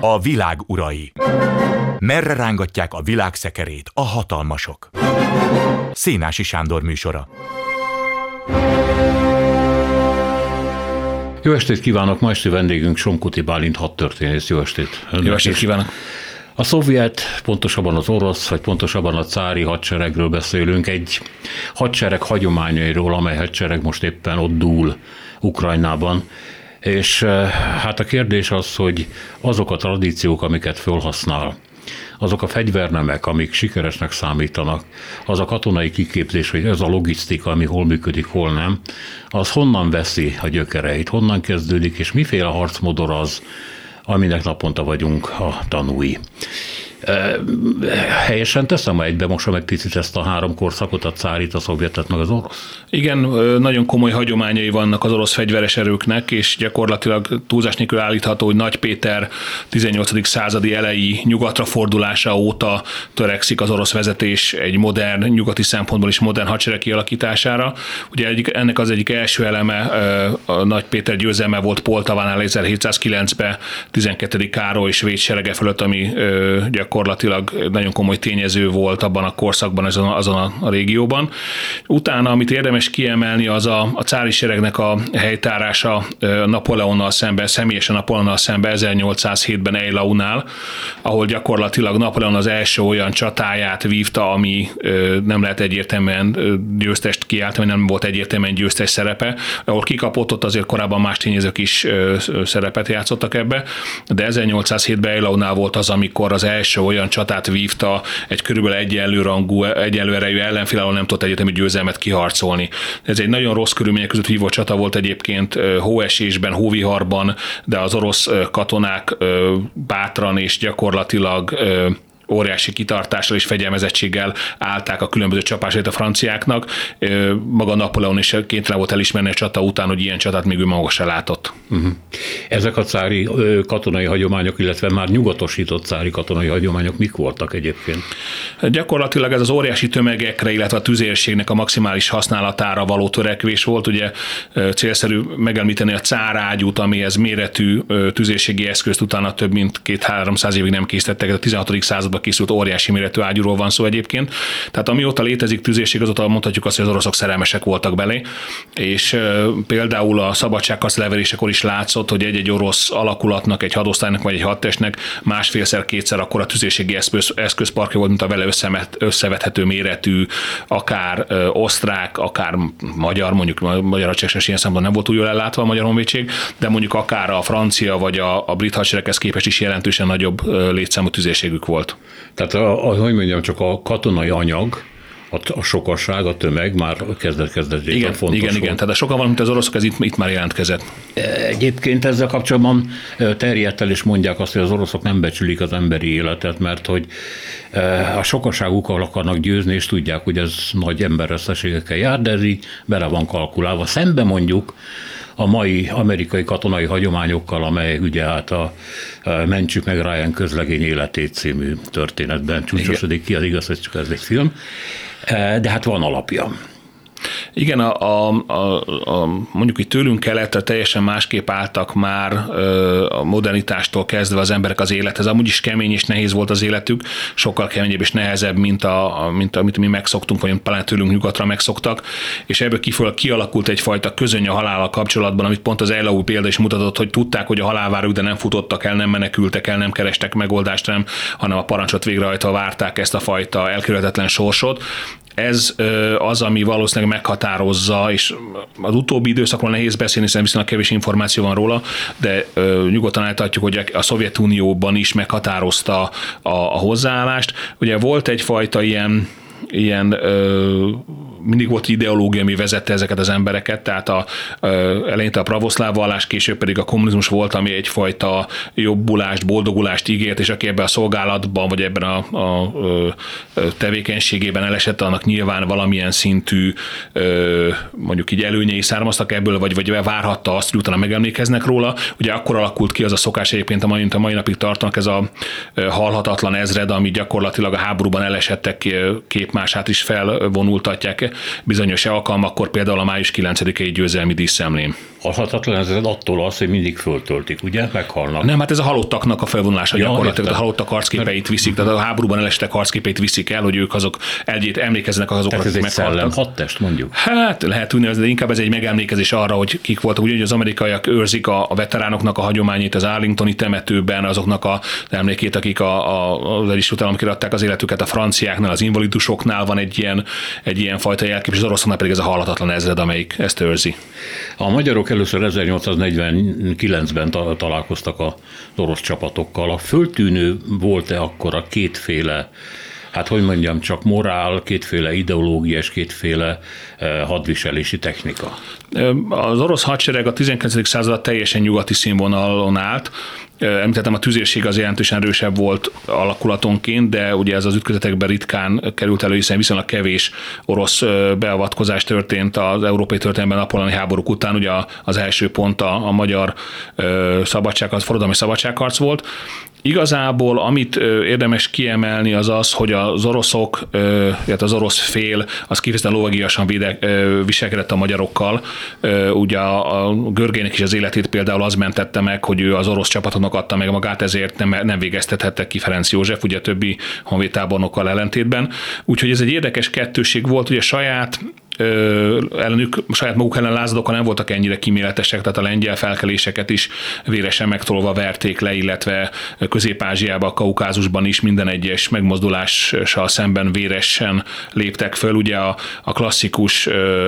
A világ urai. Merre rángatják a világ szekerét a hatalmasok? Szénási Sándor műsora. Jó estét kívánok! Ma esti vendégünk Somkuti Bálint hadtörténész. Jó estét! Önnek Jó estét is. kívánok! A szovjet, pontosabban az orosz, vagy pontosabban a cári hadseregről beszélünk, egy hadsereg hagyományairól, amely hadsereg most éppen ott dúl Ukrajnában. És eh, hát a kérdés az, hogy azok a tradíciók, amiket felhasznál, azok a fegyvernemek, amik sikeresnek számítanak, az a katonai kiképzés, hogy ez a logisztika, ami hol működik, hol nem, az honnan veszi a gyökereit, honnan kezdődik, és miféle harcmodor az, aminek naponta vagyunk a tanúi. Helyesen teszem, egybe mosom meg picit ezt a három korszakot, a cárit, a szovjetet, meg az orosz? Igen, nagyon komoly hagyományai vannak az orosz fegyveres erőknek, és gyakorlatilag túlzás nélkül állítható, hogy Nagy Péter 18. századi elejé nyugatra fordulása óta törekszik az orosz vezetés egy modern, nyugati szempontból is modern hadsereg kialakítására. Ugye egyik, ennek az egyik első eleme a Nagy Péter győzelme volt Poltavánál 1709-ben 12. Károly svéd serege fölött, ami gyakorlatilag nagyon komoly tényező volt abban a korszakban, azon, azon a régióban. Utána, amit érdemes kiemelni, az a, a cári seregnek a helytárása Napóleonnal szemben, személyesen Napóleonnal szemben 1807-ben Eilaunál, ahol gyakorlatilag Napóleon az első olyan csatáját vívta, ami nem lehet egyértelműen győztest kiáltani, nem volt egyértelműen győztes szerepe, ahol kikapott, ott azért korábban más tényezők is szerepet játszottak ebbe, de 1807-ben Eilaunál volt az, amikor az első olyan csatát vívta egy körülbelül egyenlő rangú, egyenlő erejű ellenfél, ahol nem tudott egyetemi győzelmet kiharcolni. Ez egy nagyon rossz körülmények között vívó csata volt egyébként hóesésben, hóviharban, de az orosz katonák bátran és gyakorlatilag óriási kitartással és fegyelmezettséggel állták a különböző csapásait a franciáknak. Maga Napóleon is kénytelen volt elismerni a csata után, hogy ilyen csatát még ő maga se látott. Uh-huh. Ezek a cári katonai hagyományok, illetve már nyugatosított cári katonai hagyományok mik voltak egyébként? Gyakorlatilag ez az óriási tömegekre, illetve a tüzérségnek a maximális használatára való törekvés volt. Ugye célszerű megemlíteni a cárágyút, amihez méretű tüzérségi eszközt utána több mint két-háromszáz évig nem készítettek. A 16. században században készült óriási méretű ágyúról van szó egyébként. Tehát amióta létezik tüzérség, azóta mondhatjuk azt, hogy az oroszok szerelmesek voltak belé, és például a szabadságkasz leverésekor is látszott, hogy egy-egy orosz alakulatnak, egy hadosztálynak vagy egy hadtestnek másfélszer, kétszer akkor a tüzérségi eszköz, eszközparkja volt, mint a vele összevethető méretű, akár osztrák, akár magyar, mondjuk magyar hadsereg ilyen szempontból nem volt úgy jól ellátva a magyar honvédség, de mondjuk akár a francia vagy a, a brit hadsereghez képest is jelentősen nagyobb létszámú tüzérségük volt. Tehát, a, a, hogy mondjam, csak a katonai anyag, a, a sokasság, a tömeg már kezdet kezdet igen, fontos Igen, volt. igen, tehát sokan van, mint az oroszok, ez itt, itt már jelentkezett. Egyébként ezzel kapcsolatban terjedt el, és mondják azt, hogy az oroszok nem becsülik az emberi életet, mert hogy a sokaságukkal akarnak győzni, és tudják, hogy ez nagy emberreszteségekkel jár, de ez így bele van kalkulálva. Szembe mondjuk a mai amerikai katonai hagyományokkal, amely ugye hát a Mentsük meg Ryan közlegény életét című történetben csúcsosodik ki, az igaz, hogy csak ez egy film, de hát van alapja. Igen, a, a, a, a, mondjuk itt tőlünk keletre teljesen másképp álltak már a modernitástól kezdve az emberek az élethez. Amúgy is kemény és nehéz volt az életük, sokkal keményebb és nehezebb, mint, a, mint amit mi megszoktunk, vagy talán tőlünk nyugatra megszoktak, és ebből kifől kialakult egyfajta közöny a halállal kapcsolatban, amit pont az Eilau példa is mutatott, hogy tudták, hogy a halálváruk, de nem futottak el, nem menekültek el, nem kerestek megoldást, nem, hanem a parancsot végrehajtva várták ezt a fajta elkerülhetetlen sorsot, ez az, ami valószínűleg meghatározza, és az utóbbi időszakról nehéz beszélni, hiszen viszonylag kevés információ van róla, de nyugodtan eltartjuk, hogy a Szovjetunióban is meghatározta a, a hozzáállást. Ugye volt egyfajta ilyen ilyen ö, mindig volt ideológia, ami vezette ezeket az embereket, tehát a, eleinte a pravoszláv vallás, később pedig a kommunizmus volt, ami egyfajta jobbulást, boldogulást ígért, és aki ebben a szolgálatban, vagy ebben a, a, a tevékenységében elesett, annak nyilván valamilyen szintű mondjuk így előnyei származtak ebből, vagy, vagy várhatta azt, hogy utána megemlékeznek róla. Ugye akkor alakult ki az a szokás egyébként, a mai, a mai napig tartanak ez a halhatatlan ezred, ami gyakorlatilag a háborúban elesettek képmását is felvonultatják bizonyos alkalmakkor, például a május 9-i győzelmi díszemlén. Halhatatlan ez attól az, hogy mindig föltöltik, ugye? Meghalnak. Nem, hát ez a halottaknak a felvonulása ja, gyakorlatilag, a halottak arcképeit viszik, tehát a háborúban elestek arcképeit viszik el, hogy ők azok egyét emlékeznek azokra, akik meghaltak. Egy test, mondjuk? Hát lehet úgy de inkább ez egy megemlékezés arra, hogy kik voltak. Ugye az amerikaiak őrzik a, a veteránoknak a hagyományait az Arlingtoni temetőben, azoknak a emlékét, akik a, a, az Egyesült Államok adták az életüket, a franciáknál, az invalidusoknál van egy ilyen, egy ilyen fajta jelkép, és az oroszoknál pedig ez a halhatatlan ezred, amelyik ezt őrzi. A magyarok először 1849-ben találkoztak az orosz csapatokkal. A föltűnő volt-e akkor a kétféle hát hogy mondjam, csak morál, kétféle ideológia és kétféle eh, hadviselési technika. Az orosz hadsereg a 19. század teljesen nyugati színvonalon állt, Említettem, a tüzérség az jelentősen erősebb volt alakulatonként, de ugye ez az ütközetekben ritkán került elő, hiszen viszonylag kevés orosz beavatkozás történt az európai történelemben napolani háborúk után. Ugye az első pont a, a magyar szabadság, az forradalmi szabadságharc volt. Igazából amit érdemes kiemelni az az, hogy az oroszok, illetve az orosz fél az kifejezetten lovagiasan viselkedett a magyarokkal. Ugye a, Görgének is az életét például az mentette meg, hogy ő az orosz csapatoknak adta meg magát, ezért nem, nem végeztethette ki Ferenc József, ugye többi honvédtábornokkal ellentétben. Úgyhogy ez egy érdekes kettőség volt, ugye saját ellenük, saját maguk ellen lázadókkal nem voltak ennyire kiméletesek, tehát a lengyel felkeléseket is véresen megtolva verték le, illetve Közép-Ázsiában, Kaukázusban is minden egyes megmozdulással szemben véresen léptek föl. Ugye a, a klasszikus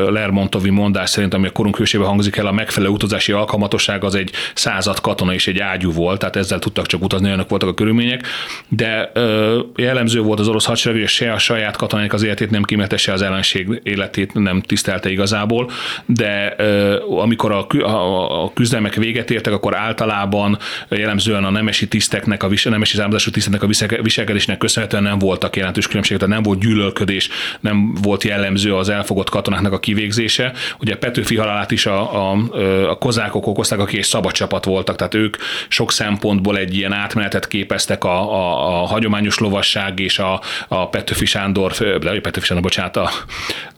Lermontovi mondás szerint, ami a korunk hősébe hangzik el, a megfelelő utazási alkalmatosság az egy század katona és egy ágyú volt, tehát ezzel tudtak csak utazni, olyanok voltak a körülmények, de jellemző volt az orosz hadsereg, hogy se a saját katonáik az életét nem kimetesse az ellenség életét nem tisztelte igazából, de amikor a, a, küzdelmek véget értek, akkor általában jellemzően a nemesi tiszteknek, a nemesi származású tiszteknek a viselkedésnek köszönhetően nem voltak jelentős különbségek, tehát nem volt gyűlölködés, nem volt jellemző az elfogott katonáknak a kivégzése. Ugye Petőfi halálát is a, a, a kozákok okozták, akik egy szabad csapat voltak, tehát ők sok szempontból egy ilyen átmenetet képeztek a, a, a hagyományos lovasság és a, a Petőfi Sándor, de Petőfi Sándor, bocsánat, a,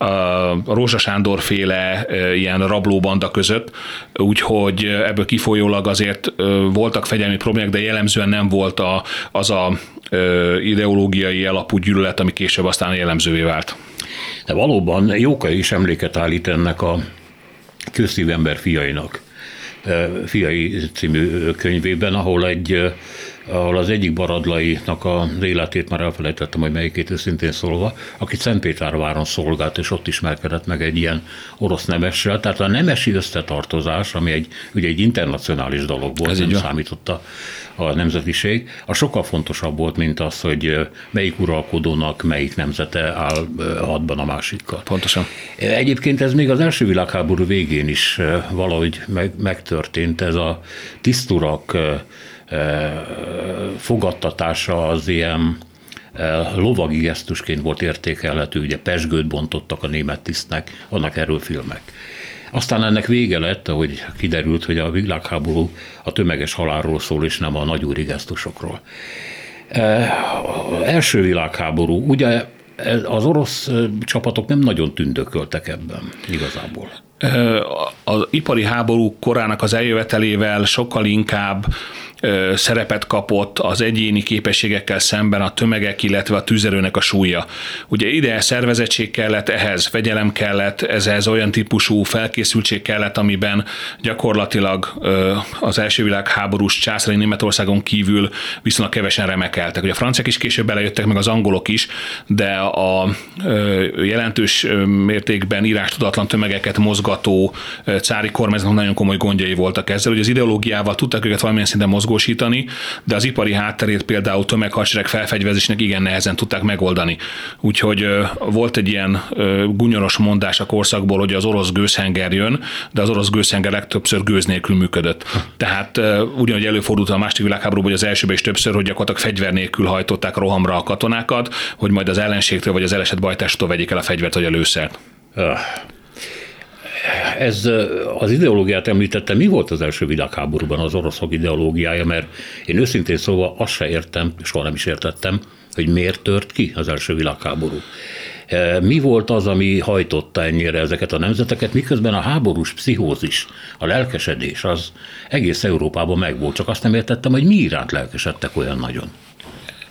a a Rózsa Sándor féle ilyen rablóbanda között, úgyhogy ebből kifolyólag azért voltak fegyelmi problémák, de jellemzően nem volt a, az a ideológiai alapú gyűlölet, ami később aztán jellemzővé vált. De valóban Jóka is emléket állít ennek a közszívember fiainak fiai című könyvében, ahol egy ahol az egyik baradlainak az életét már elfelejtettem, hogy melyikét őszintén szólva, aki Szentpéterváron szolgált, és ott ismerkedett meg egy ilyen orosz nemessel. Tehát a nemesi összetartozás, ami egy, ugye egy internacionális dolog volt, Ez nem számította a nemzetiség, a sokkal fontosabb volt, mint az, hogy melyik uralkodónak melyik nemzete áll hadban a másikkal. Pontosan. Egyébként ez még az első világháború végén is valahogy meg, megtörtént, ez a tiszturak fogadtatása az ilyen lovagi gesztusként volt értékelhető, ugye pesgőt bontottak a német tisztnek, vannak erről filmek. Aztán ennek vége lett, ahogy kiderült, hogy a világháború a tömeges halálról szól, és nem a nagyúri gesztusokról. Első világháború, ugye az orosz csapatok nem nagyon tündököltek ebben igazából az ipari háború korának az eljövetelével sokkal inkább szerepet kapott az egyéni képességekkel szemben a tömegek, illetve a tűzerőnek a súlya. Ugye ide szervezettség kellett, ehhez fegyelem kellett, ehhez olyan típusú felkészültség kellett, amiben gyakorlatilag az első világháborús császári Németországon kívül viszonylag kevesen remekeltek. Ugye a franciák is később belejöttek, meg az angolok is, de a jelentős mértékben írástudatlan tömegeket mozgató cári kormányzatnak nagyon komoly gondjai voltak ezzel. Ugye az ideológiával tudták őket valamilyen szinten mozgatni, mozgósítani, de az ipari hátterét például tömeghadsereg felfegyverzésnek igen nehezen tudták megoldani. Úgyhogy volt egy ilyen gunyoros mondás a korszakból, hogy az orosz gőzhenger jön, de az orosz gőzhenger legtöbbször gőz nélkül működött. Tehát ugyanúgy előfordult a második világháborúban, hogy az elsőben is többször, hogy gyakorlatilag fegyver nélkül hajtották rohamra a katonákat, hogy majd az ellenségtől vagy az elesett bajtástól vegyék el a fegyvert vagy a lőszert. Öh. Ez az ideológiát említette, mi volt az első világháborúban az oroszok ideológiája, mert én őszintén szóval azt se értem, soha nem is értettem, hogy miért tört ki az első világháború. Mi volt az, ami hajtotta ennyire ezeket a nemzeteket, miközben a háborús pszichózis, a lelkesedés az egész Európában megvolt, csak azt nem értettem, hogy mi iránt lelkesedtek olyan nagyon.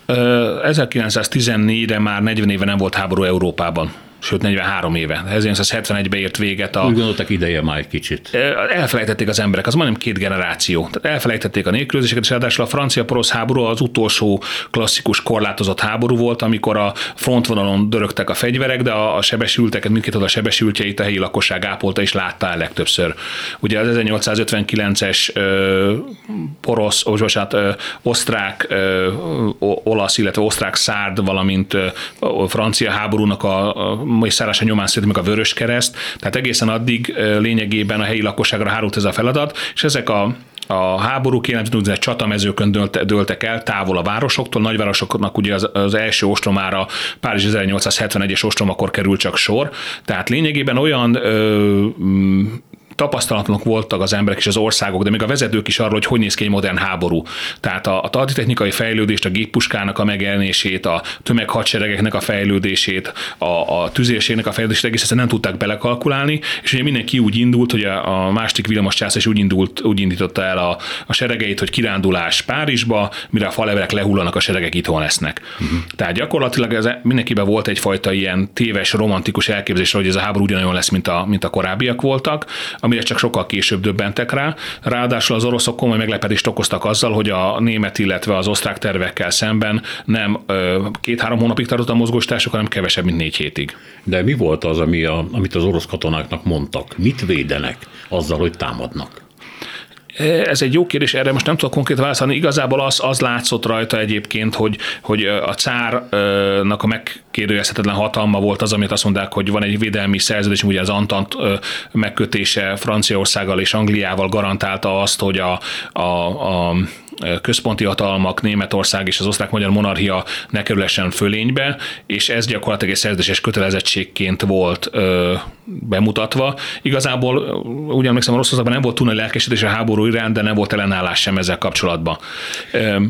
1914-re már 40 éve nem volt háború Európában sőt 43 éve. 1971-ben ért véget a... Úgy gondoltak ideje már egy kicsit. Elfelejtették az emberek, az majdnem két generáció. Tehát elfelejtették a nélkülözéseket, és ráadásul a francia-porosz háború az utolsó klasszikus korlátozott háború volt, amikor a frontvonalon dörögtek a fegyverek, de a, sebesülteket, mindkét a sebesültjeit a helyi lakosság ápolta és látta el legtöbbször. Ugye az 1859-es ö, porosz, ó, bocsánat, ö, osztrák, ö, olasz, illetve osztrák szárd, valamint ö, francia háborúnak a, a mai szállása nyomán születik meg a Vörös Kereszt, tehát egészen addig lényegében a helyi lakosságra hárult ez a feladat, és ezek a a háborúk jelentően úgynevezett csatamezőkön dölt, döltek el, távol a városoktól. Nagyvárosoknak ugye az, az első ostromára Párizs 1871-es ostromakor került csak sor. Tehát lényegében olyan ö, tapasztalatlanok voltak az emberek és az országok, de még a vezetők is arról, hogy hogy néz ki egy modern háború. Tehát a, a technikai fejlődést, a géppuskának a megjelenését, a tömeghadseregeknek a fejlődését, a, a tüzérségnek a fejlődését egész nem tudták belekalkulálni, és ugye mindenki úgy indult, hogy a, a második Vilamos csász is úgy, indult, úgy indította el a, a seregeit, hogy kirándulás Párizsba, mire a falevelek lehullanak, a seregek itthon lesznek. Uh-huh. Tehát gyakorlatilag ez mindenkiben volt egyfajta ilyen téves, romantikus elképzelés, hogy ez a háború ugyanolyan lesz, mint a, mint a korábbiak voltak, amire csak sokkal később döbbentek rá. Ráadásul az oroszok komoly meglepetést okoztak azzal, hogy a német, illetve az osztrák tervekkel szemben nem két-három hónapig tartott a mozgósítások, hanem kevesebb, mint négy hétig. De mi volt az, ami a, amit az orosz katonáknak mondtak? Mit védenek azzal, hogy támadnak? Ez egy jó kérdés, erre most nem tudok konkrét válaszolni. Igazából az, az látszott rajta egyébként, hogy, hogy a cárnak a megkérdőjelezhetetlen hatalma volt az, amit azt mondták, hogy van egy védelmi szerződés, ugye az Antant megkötése Franciaországgal és Angliával garantálta azt, hogy a, a, a központi hatalmak, Németország és az osztrák-magyar monarchia ne kerülhessen fölénybe, és ez gyakorlatilag egy szerződéses kötelezettségként volt bemutatva. Igazából úgy emlékszem, Oroszországban nem volt túl nagy lelkesedés a háború iránt, de nem volt ellenállás sem ezzel kapcsolatban.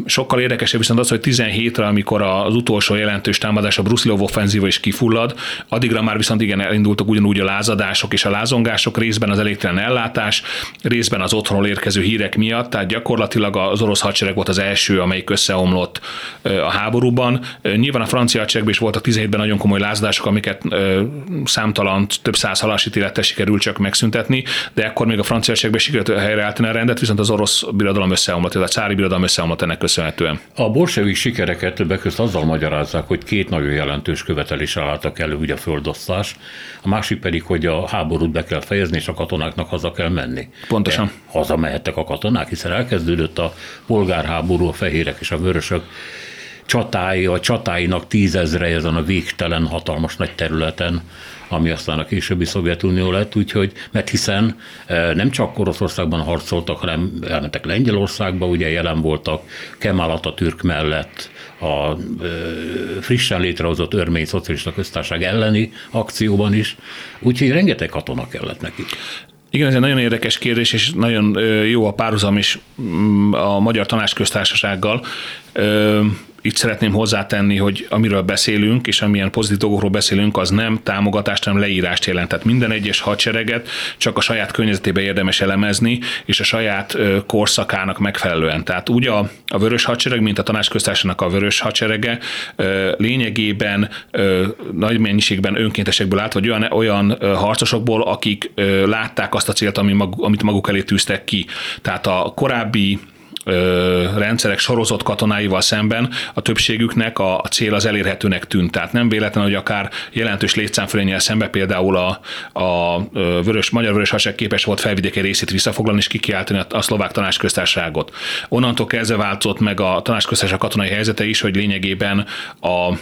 Sokkal érdekesebb viszont az, hogy 17-re, amikor az utolsó jelentős támadás a Bruszilov offenzíva is kifullad, addigra már viszont igen elindultak ugyanúgy a lázadások és a lázongások, részben az elégtelen ellátás, részben az otthonról érkező hírek miatt, tehát gyakorlatilag az orosz hadsereg volt az első, amelyik összeomlott a háborúban. Nyilván a francia hadseregben is voltak 17-ben nagyon komoly lázadások, amiket számtalan, több száz halásítélettel sikerült csak megszüntetni, de ekkor még a francia hadseregben sikerült helyreállítani a rendet, viszont az orosz birodalom összeomlott, a cári birodalom összeomlott ennek köszönhetően. A bolsevik sikereket többek között azzal magyarázzák, hogy két nagyon jelentős követelés álltak elő, ugye a földosztás, a másik pedig, hogy a háborút be kell fejezni, és a katonáknak haza kell menni. Pontosan. De haza mehettek a katonák, hiszen elkezdődött a polgárháború, a fehérek és a vörösök csatái, a csatáinak tízezre ezen a végtelen, hatalmas nagy területen, ami aztán a későbbi Szovjetunió lett, úgyhogy, mert hiszen e, nem csak Oroszországban harcoltak, hanem elmentek Lengyelországba, ugye jelen voltak Kemal Atatürk mellett a e, frissen létrehozott örmény szocialista köztársaság elleni akcióban is, úgyhogy rengeteg katona kellett nekik. Igen, ez egy nagyon érdekes kérdés, és nagyon jó a párhuzam is mm, a Magyar Tanácsköztársasággal itt szeretném hozzátenni, hogy amiről beszélünk, és amilyen pozitív dolgokról beszélünk, az nem támogatást, hanem leírást jelent. Tehát minden egyes hadsereget csak a saját környezetébe érdemes elemezni, és a saját korszakának megfelelően. Tehát úgy a, a vörös hadsereg, mint a tanácsköztársanak a vörös hadserege lényegében nagy mennyiségben önkéntesekből állt, vagy olyan, olyan harcosokból, akik látták azt a célt, amit maguk elé tűztek ki. Tehát a korábbi rendszerek sorozott katonáival szemben a többségüknek a, cél az elérhetőnek tűnt. Tehát nem véletlen, hogy akár jelentős létszámfölényel szembe például a, a vörös, magyar vörös hasság képes volt felvidéki részét visszafoglalni és kikiáltani a, a szlovák tanácsköztárságot. Onnantól kezdve változott meg a tanácsköztársaság katonai helyzete is, hogy lényegében a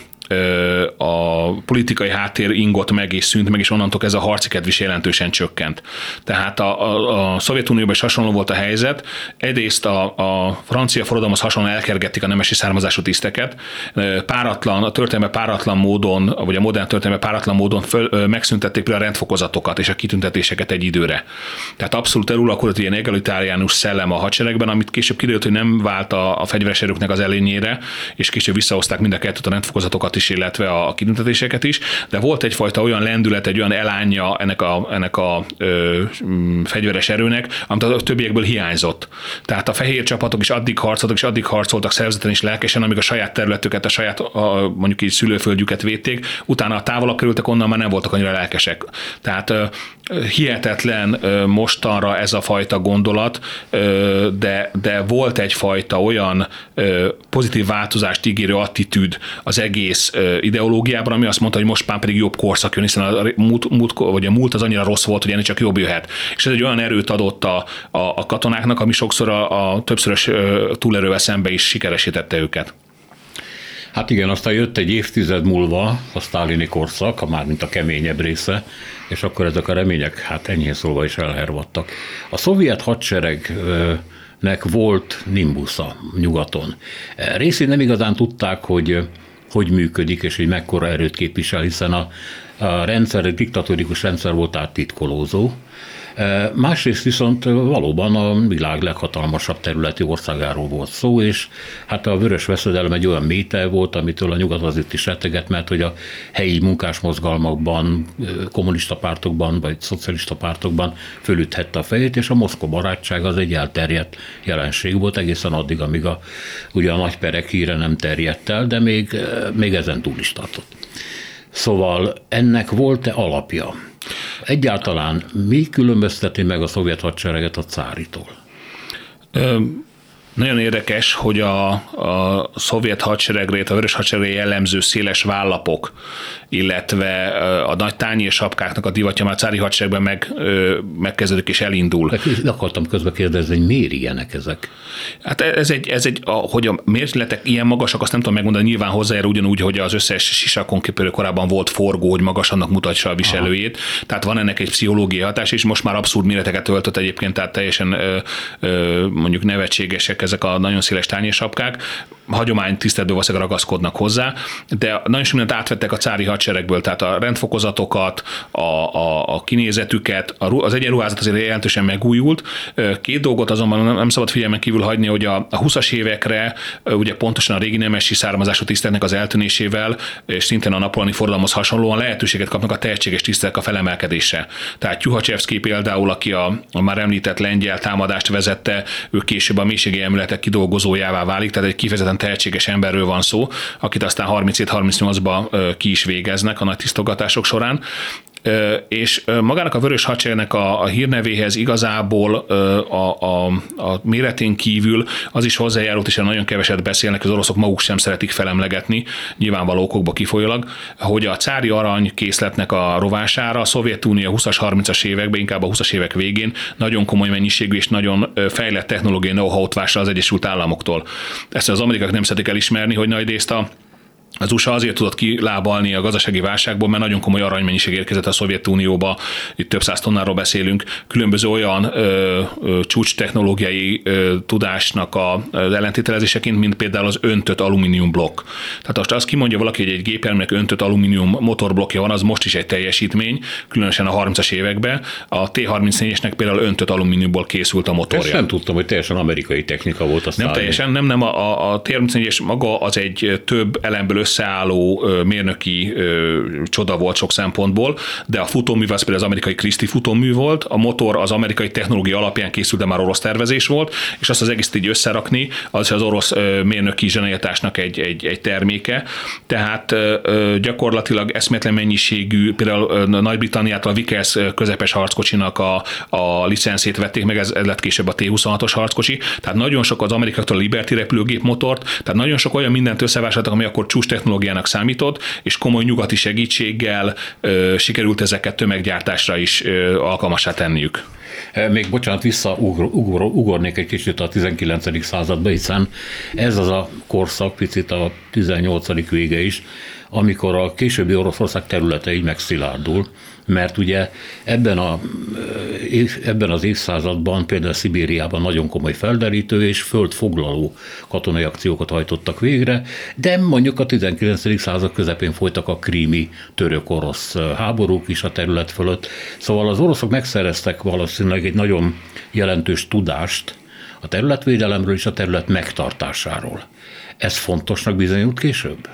a politikai háttér ingott meg és szűnt meg, és onnantól ez a harci kedv is jelentősen csökkent. Tehát a, a, a Szovjetunióban is hasonló volt a helyzet. Egyrészt a, a francia forradalomhoz hasonlóan elkergették a nemesi származású tiszteket. Páratlan, a történelme páratlan módon, vagy a modern történelme páratlan módon föl, megszüntették például a rendfokozatokat és a kitüntetéseket egy időre. Tehát abszolút eluralkodott ilyen egalitáriánus szellem a hadseregben, amit később kiderült, hogy nem vált a, a fegyveres erőknek az elényére, és később visszahozták mind a kettőt a rendfokozatokat is, illetve a kitüntetéseket is, de volt egyfajta olyan lendület, egy olyan elánja ennek a, ennek a ö, fegyveres erőnek, amit a többiekből hiányzott. Tehát a fehér csapatok is addig harcoltak, és addig harcoltak szervezeten is lelkesen, amíg a saját területüket, a saját a, mondjuk így szülőföldjüket védték, utána a távolabb kerültek, onnan már nem voltak annyira lelkesek. Tehát hihetetlen mostanra ez a fajta gondolat, de, de volt egyfajta olyan pozitív változást ígérő attitűd az egész ideológiában, ami azt mondta, hogy most már pedig jobb korszak jön, hiszen a múlt, múlt, vagy a múlt az annyira rossz volt, hogy ennek csak jobb jöhet. És ez egy olyan erőt adott a, a, a katonáknak, ami sokszor a, a többszörös túlerővel szembe is sikeresítette őket. Hát igen, aztán jött egy évtized múlva a sztálini korszak, a már mint a keményebb része, és akkor ezek a remények hát enyhén szólva is elhervadtak. A szovjet hadseregnek volt nimbusza nyugaton. Részén nem igazán tudták, hogy hogy működik, és hogy mekkora erőt képvisel, hiszen a, a rendszer, egy diktatórikus rendszer volt áttitkolózó, Másrészt viszont valóban a világ leghatalmasabb területi országáról volt szó, és hát a vörös veszedelem egy olyan méter volt, amitől a nyugat azért is retteget, mert hogy a helyi munkásmozgalmakban, kommunista pártokban vagy szocialista pártokban fölüthette a fejét, és a Moszkva barátság az egy elterjedt jelenség volt egészen addig, amíg a, ugye a nagyperek híre nem terjedt el, de még, még ezen túl is tartott. Szóval ennek volt-e alapja? Egyáltalán mi különbözteti meg a szovjet hadsereget a cáritól? Nagyon érdekes, hogy a, a szovjet hadseregre, a vörös hadseregre jellemző széles vállapok, illetve a nagy tányi sapkáknak a divatja már a cári hadseregben meg, megkezdődik és elindul. De akartam közbe kérdezni, hogy miért ilyenek ezek? Hát ez egy, ez egy a, hogy a mérletek ilyen magasak, azt nem tudom megmondani, nyilván hozzájár ugyanúgy, hogy az összes sisakon kipörő korábban volt forgó, hogy magas annak mutatsa a viselőjét. Aha. Tehát van ennek egy pszichológiai hatás, és most már abszurd méreteket öltött egyébként, tehát teljesen ö, ö, mondjuk nevetségesek ezek a nagyon széles tányérsapkák, hagyomány tiszteletből valószínűleg ragaszkodnak hozzá, de nagyon sok mindent átvettek a cári hadseregből, tehát a rendfokozatokat, a, a, a kinézetüket, az egyenruházat azért jelentősen megújult. Két dolgot azonban nem szabad figyelmen kívül hagyni, hogy a, a 20-as évekre ugye pontosan a régi nemesi származású tisztelnek az eltűnésével, és szintén a napolani forradalomhoz hasonlóan lehetőséget kapnak a tehetséges tisztelek a felemelkedése. Tehát Juhacevski például, aki a, a már említett lengyel támadást vezette, ő később a mélységi emléletek kidolgozójává válik, tehát egy kifejezetten tehetséges emberről van szó, akit aztán 37-38-ba ki is végeznek a nagy tisztogatások során, és magának a Vörös Hadseregnek a, a hírnevéhez igazából a, a, a méretén kívül az is hozzájárult, és nagyon keveset beszélnek, az oroszok maguk sem szeretik felemlegetni, nyilvánvaló okokba kifolyólag, hogy a cári arany készletnek a rovására a Szovjetunió 20-as, 30-as években, inkább a 20-as évek végén nagyon komoly mennyiségű és nagyon fejlett technológiai know-how-t az Egyesült Államoktól. Ezt az amerikák nem szeretik elismerni, hogy nagy részt a az USA azért tudott kilábalni a gazdasági válságból, mert nagyon komoly aranymennyiség érkezett a Szovjetunióba, itt több száz tonnáról beszélünk, különböző olyan ö, ö, csúcs technológiai ö, tudásnak a, az ellentételezéseként, mint például az öntött alumínium blokk. Tehát most azt kimondja valaki, hogy egy gépjárműnek öntött alumínium motorblokja van, az most is egy teljesítmény, különösen a 30-as években. A T-34-esnek például öntött alumíniumból készült a motorja. Ezt nem tudtam, hogy teljesen amerikai technika volt. Nem teljesen, nem, nem. A, a, a T-34-es maga az egy több elemből összeálló mérnöki csoda volt sok szempontból, de a futómű az például az amerikai Christie futómű volt, a motor az amerikai technológia alapján készült, de már orosz tervezés volt, és azt az egészet így összerakni, az az orosz mérnöki zsenialitásnak egy, egy, egy terméke. Tehát gyakorlatilag eszméletlen mennyiségű, például Nagy-Britanniától a Vickers közepes harckocsinak a, a licenszét vették meg, ez, ez lett később a T-26-os harckocsi, tehát nagyon sok az amerikaktól a Liberty repülőgép motort, tehát nagyon sok olyan mindent összevásároltak, ami akkor csúcs technológiának számított, és komoly nyugati segítséggel ö, sikerült ezeket tömeggyártásra is ö, alkalmasá tenniük. Még bocsánat, visszaugornék egy kicsit a 19. századba, hiszen ez az a korszak, picit a 18. vége is, amikor a későbbi Oroszország területe így megszilárdul, mert ugye ebben, a, ebben az évszázadban például Szibériában nagyon komoly felderítő és földfoglaló katonai akciókat hajtottak végre, de mondjuk a 19. század közepén folytak a krími török-orosz háborúk is a terület fölött. Szóval az oroszok megszereztek valószínűleg egy nagyon jelentős tudást a területvédelemről és a terület megtartásáról. Ez fontosnak bizonyult később?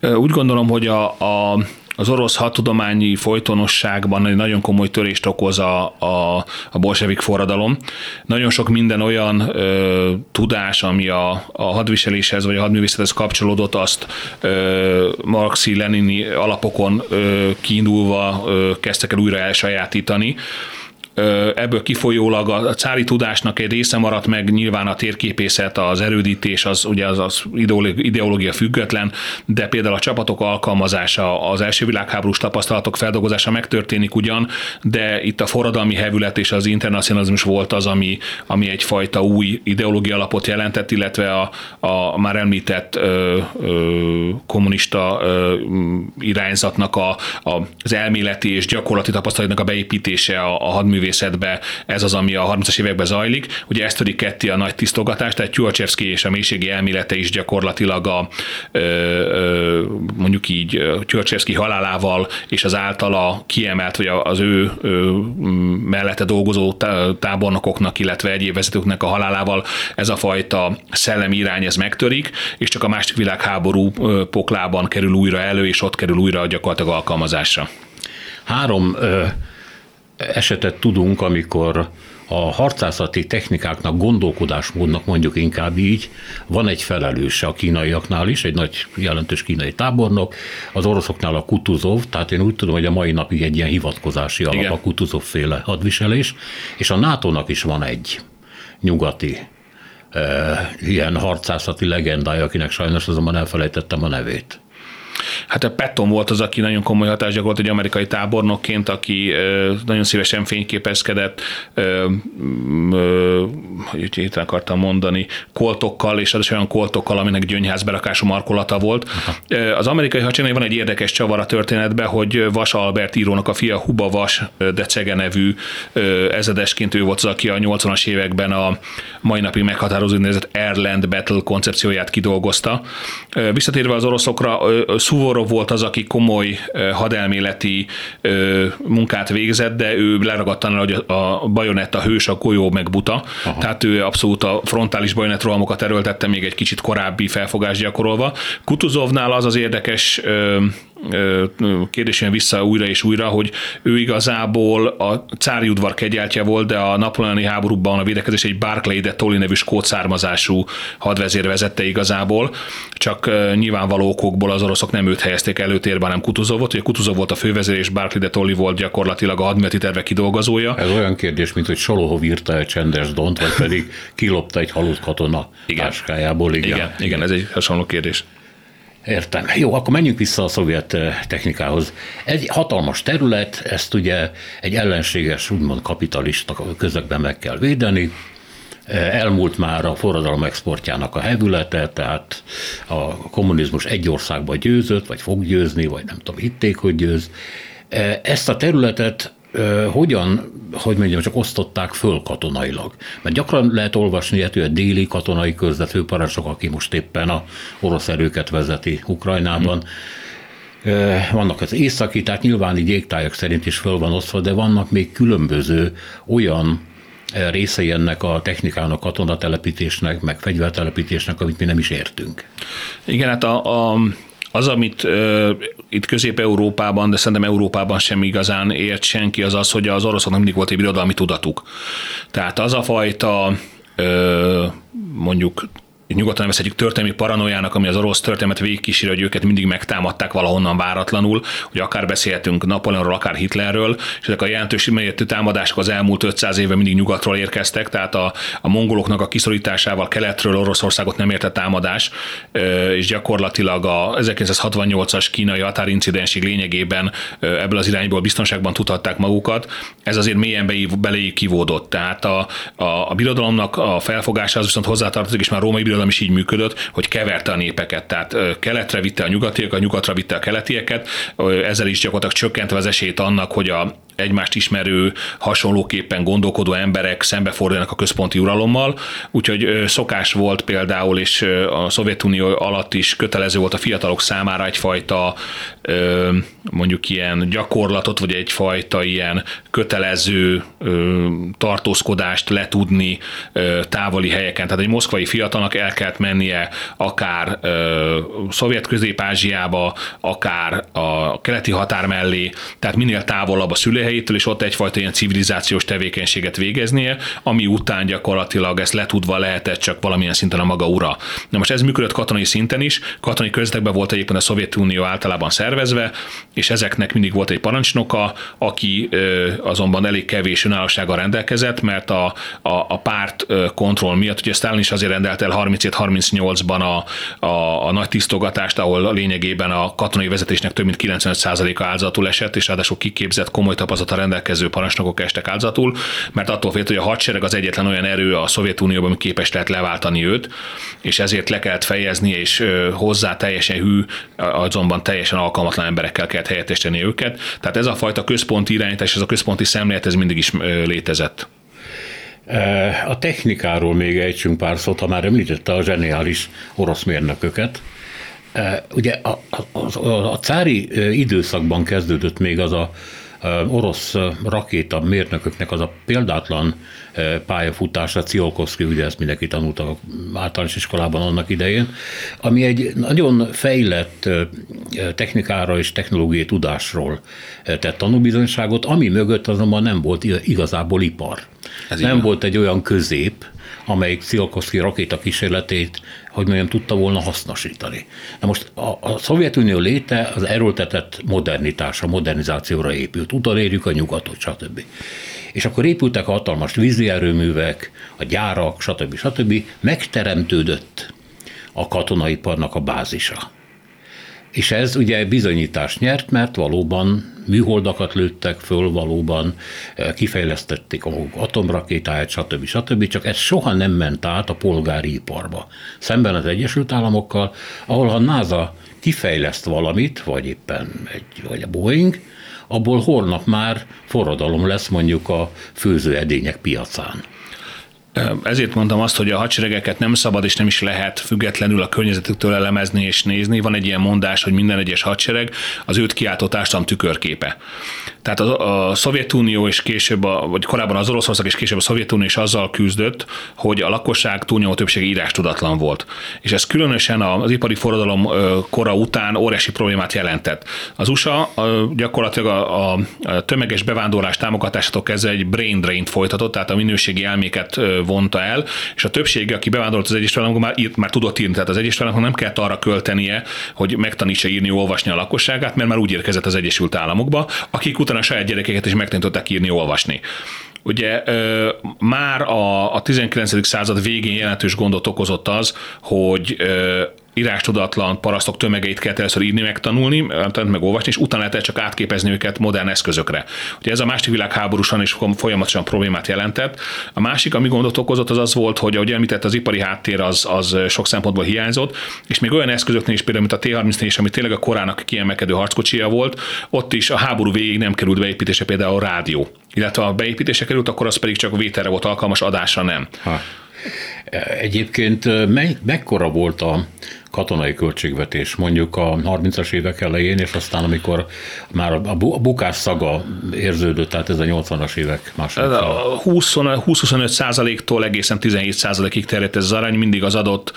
Úgy gondolom, hogy a, a az orosz hadtudományi folytonosságban egy nagyon komoly törést okoz a, a, a bolsevik forradalom. Nagyon sok minden olyan ö, tudás, ami a, a hadviseléshez vagy a hadművészethez kapcsolódott, azt ö, marxi-lenini alapokon ö, kiindulva ö, kezdtek el újra elsajátítani ebből kifolyólag a cári tudásnak egy része maradt meg, nyilván a térképészet, az erődítés, az ugye az, az ideológia független, de például a csapatok alkalmazása, az első világháborús tapasztalatok feldolgozása megtörténik ugyan, de itt a forradalmi hevület és az internacionalizmus volt az, ami, ami egyfajta új ideológia alapot jelentett, illetve a, a már említett ö, ö, kommunista ö, irányzatnak a, a, az elméleti és gyakorlati tapasztalatnak a beépítése a, a hadművészetbe művészetbe ez az, ami a 30-as években zajlik. Ugye ezt törik ketté a nagy tisztogatás, tehát Tyuacsevszki és a mélységi elmélete is gyakorlatilag a ö, mondjuk így Tyuacsevszki halálával és az általa kiemelt, vagy az ő mellette dolgozó tábornokoknak, illetve egyéb vezetőknek a halálával ez a fajta szellemi irány ez megtörik, és csak a második világháború poklában kerül újra elő, és ott kerül újra gyakorlatilag alkalmazásra. Három ö, esetet tudunk, amikor a harcászati technikáknak, gondolkodásmódnak mondjuk inkább így, van egy felelős a kínaiaknál is, egy nagy jelentős kínai tábornok, az oroszoknál a Kutuzov, tehát én úgy tudom, hogy a mai napig egy ilyen hivatkozási alap Igen. a Kutuzov féle hadviselés, és a NATO-nak is van egy nyugati e, ilyen harcászati legendája, akinek sajnos azonban elfelejtettem a nevét. Hát a Patton volt az, aki nagyon komoly hatást gyakorolt egy amerikai tábornokként, aki nagyon szívesen fényképezkedett, hogy itt akartam mondani, koltokkal, és az olyan koltokkal, aminek gyöngyházberakású markolata volt. Aha. Az amerikai hadseregnek van egy érdekes csavar a történetben, hogy Vas Albert írónak a fia Huba Vas, de Cege nevű ezedesként ő volt az, aki a 80-as években a mai napig meghatározó úgynevezett Airland Battle koncepcióját kidolgozta. Visszatérve az oroszokra, Suvorov volt az, aki komoly hadelméleti munkát végzett, de ő leragadtan, hogy a bajonetta hős, a golyó meg buta, Aha. tehát ő abszolút a frontális bajonett rohamokat erőltette még egy kicsit korábbi felfogást gyakorolva. Kutuzovnál az az érdekes kérdésen vissza újra és újra, hogy ő igazából a cári udvar kegyeltje volt, de a napoleoni háborúban a védekezés egy Barclay de Tolly nevű skót származású hadvezér vezette igazából, csak nyilvánvaló okokból az oroszok nem őt helyezték előtérbe, hanem Kutuzovot. Ugye Kutuzov volt a fővezér, és Barclay de Tolly volt gyakorlatilag a hadműveleti terve kidolgozója. Ez olyan kérdés, mint hogy Solohov írta egy csendes dont, vagy pedig kilopta egy halott katona igen. táskájából. Igen. Igen, igen, ez egy hasonló kérdés. Értem. Jó, akkor menjünk vissza a szovjet eh, technikához. Egy hatalmas terület, ezt ugye egy ellenséges, úgymond kapitalista közökben meg kell védeni. Eh, elmúlt már a forradalom exportjának a hevülete, tehát a kommunizmus egy országba győzött, vagy fog győzni, vagy nem tudom, hitték, hogy győz. Eh, ezt a területet hogyan, hogy mondjam, csak osztották föl katonailag. Mert gyakran lehet olvasni hogy a déli katonai körzet főparancsok, aki most éppen a orosz erőket vezeti Ukrajnában, vannak az északi, tehát nyilván így égtájak szerint is föl van osztva, de vannak még különböző olyan részei ennek a technikának, katonatelepítésnek, meg fegyvertelepítésnek, amit mi nem is értünk. Igen, hát a, a az, amit itt Közép-Európában, de szerintem Európában sem igazán ért senki, az az, hogy az oroszoknak mindig volt egy birodalmi tudatuk. Tehát az a fajta mondjuk nyugodtan nevezhetjük történelmi paranoiának, ami az orosz történelmet végigkísér, hogy őket mindig megtámadták valahonnan váratlanul, hogy akár beszélhetünk Napoleonról, akár Hitlerről, és ezek a jelentős méretű támadások az elmúlt 500 éve mindig nyugatról érkeztek, tehát a, a mongoloknak a kiszorításával keletről Oroszországot nem érte támadás, és gyakorlatilag a 1968-as kínai határincidensig lényegében ebből az irányból biztonságban tudhatták magukat. Ez azért mélyen beléjük kivódott. Tehát a, a, a birodalomnak a felfogása az viszont hozzátartozik, és már római birodalom is így működött, hogy keverte a népeket, tehát keletre vitte a nyugatiak, a nyugatra vitte a keletieket, ezzel is gyakorlatilag csökkentve az esélyt annak, hogy a, egymást ismerő, hasonlóképpen gondolkodó emberek szembefordulnak a központi uralommal, úgyhogy szokás volt például, és a Szovjetunió alatt is kötelező volt a fiatalok számára egyfajta mondjuk ilyen gyakorlatot, vagy egyfajta ilyen kötelező tartózkodást letudni távoli helyeken. Tehát egy moszkvai fiatalnak el kellett mennie akár Szovjet-Közép-Ázsiába, akár a keleti határ mellé, tehát minél távolabb a szülőhelyétől, és ott egyfajta ilyen civilizációs tevékenységet végeznie, ami után gyakorlatilag ezt letudva lehetett csak valamilyen szinten a maga ura. Na most ez működött katonai szinten is, katonai közletekben volt egyébként a Szovjetunió általában szervezve, és ezeknek mindig volt egy parancsnoka, aki azonban elég kevés önállósággal rendelkezett, mert a, a, a párt kontroll miatt, ugye Stalin is azért rendelt el 37-38-ban a, a, a nagy tisztogatást, ahol lényegében a katonai vezetésnek több mint 95%-a áldozatul esett, és ráadásul kiképzett komoly tapasztalata rendelkező parancsnokok estek áldozatul, mert attól félt, hogy a hadsereg az egyetlen olyan erő a Szovjetunióban, ami képes lehet leváltani őt, és ezért le kellett fejezni, és hozzá teljesen hű, azonban teljesen alkalmatlan emberekkel kellett helyettesíteni őket. Tehát ez a fajta központi irányítás, ez a központi szemlélet, ez mindig is létezett. A technikáról még ejtsünk pár szót, ha már említette a zseniális orosz mérnököket. Ugye a, a, a, a cári időszakban kezdődött még az a orosz rakéta mérnököknek az a példátlan pályafutása, Ciolkovszki, ugye ezt mindenki tanulta a általános iskolában annak idején, ami egy nagyon fejlett technikára és technológiai tudásról tett tanúbizonyságot, ami mögött azonban nem volt igazából ipar. Ez nem igen. volt egy olyan közép, amelyik Tsiolkovszki rakéta kísérletét, hogy mondjam, tudta volna hasznosítani. Na most a, a Szovjetunió léte az erőltetett modernitásra, modernizációra épült. Utolérjük a nyugatot, stb. És akkor épültek a hatalmas vízi erőművek, a gyárak, stb. stb. Megteremtődött a katonaiparnak a bázisa. És ez ugye bizonyítást nyert, mert valóban műholdakat lőttek föl, valóban eh, kifejlesztették a atomrakétáját, stb. stb. Csak ez soha nem ment át a polgári iparba. Szemben az Egyesült Államokkal, ahol a NASA kifejleszt valamit, vagy éppen egy, vagy a Boeing, abból holnap már forradalom lesz mondjuk a főzőedények piacán. Ezért mondtam azt, hogy a hadseregeket nem szabad és nem is lehet függetlenül a környezetüktől elemezni és nézni. Van egy ilyen mondás, hogy minden egyes hadsereg az őt kiáltó társadalom tükörképe. Tehát a, a Szovjetunió és később, a, vagy korábban az Oroszország és később a Szovjetunió is azzal küzdött, hogy a lakosság túlnyomó többsége írás tudatlan volt. És ez különösen az ipari forradalom kora után óriási problémát jelentett. Az USA gyakorlatilag a, a, tömeges bevándorlás támogatásától kezdve egy brain drain folytatott, tehát a minőségi elméket vonta el, és a többsége, aki bevándorolt az Egyesült Államokba, már, írt, már tudott írni, tehát az Egyesült Államoknak nem kellett arra költenie, hogy megtanítsa írni, olvasni a lakosságát, mert már úgy érkezett az Egyesült Államokba, akik utána a saját gyerekeket is megtanították írni, olvasni. Ugye már a, a 19. század végén jelentős gondot okozott az, hogy írástudatlan parasztok tömegeit kell először írni, megtanulni, meg olvasni, és utána lehet csak átképezni őket modern eszközökre. Ugye ez a második világháborúsan is folyamatosan problémát jelentett. A másik, ami gondot okozott, az az volt, hogy ahogy említett, az ipari háttér az, az sok szempontból hiányzott, és még olyan eszközöknél is, például, mint a T-34 is, ami tényleg a korának kiemelkedő harckocsia volt, ott is a háború végig nem került beépítése például a rádió. Illetve a beépítése került, akkor az pedig csak vételre volt alkalmas, adásra nem. Ha. Egyébként me, mekkora volt a katonai költségvetés mondjuk a 30-as évek elején, és aztán amikor már a bukás szaga érződött, tehát ez a 80-as évek második. 20-25 százaléktól egészen 17 százalékig terjedt ez az arány, mindig az adott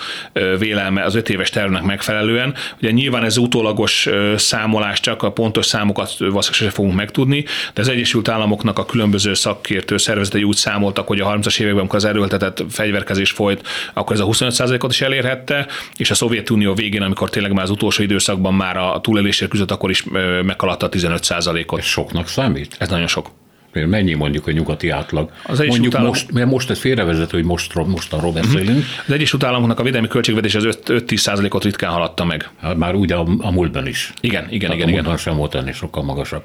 vélelme az 5 éves tervnek megfelelően. Ugye nyilván ez utólagos számolás, csak a pontos számokat valószínűleg fogunk megtudni, de az Egyesült Államoknak a különböző szakértő szervezetei úgy számoltak, hogy a 30-as években, amikor az erőltetett fegyverkezés folyt, akkor ez a 25 ot is elérhette, és a szovjet Szovjetunió végén, amikor tényleg már az utolsó időszakban már a túlélésért küzdött, akkor is meghaladta a 15% ot Ez soknak számít? Ez nagyon sok. Mennyi mondjuk a nyugati átlag? Az mondjuk Állam... most, mert most ez félrevezető, hogy most, most arról mhm. beszélünk. Az Egyesült Államoknak a védelmi költségvetés az 5-10 százalékot ritkán haladta meg. Hát már úgy a, a múltban is. Igen, igen, Tehát igen. A igen. sem volt ennél sokkal magasabb.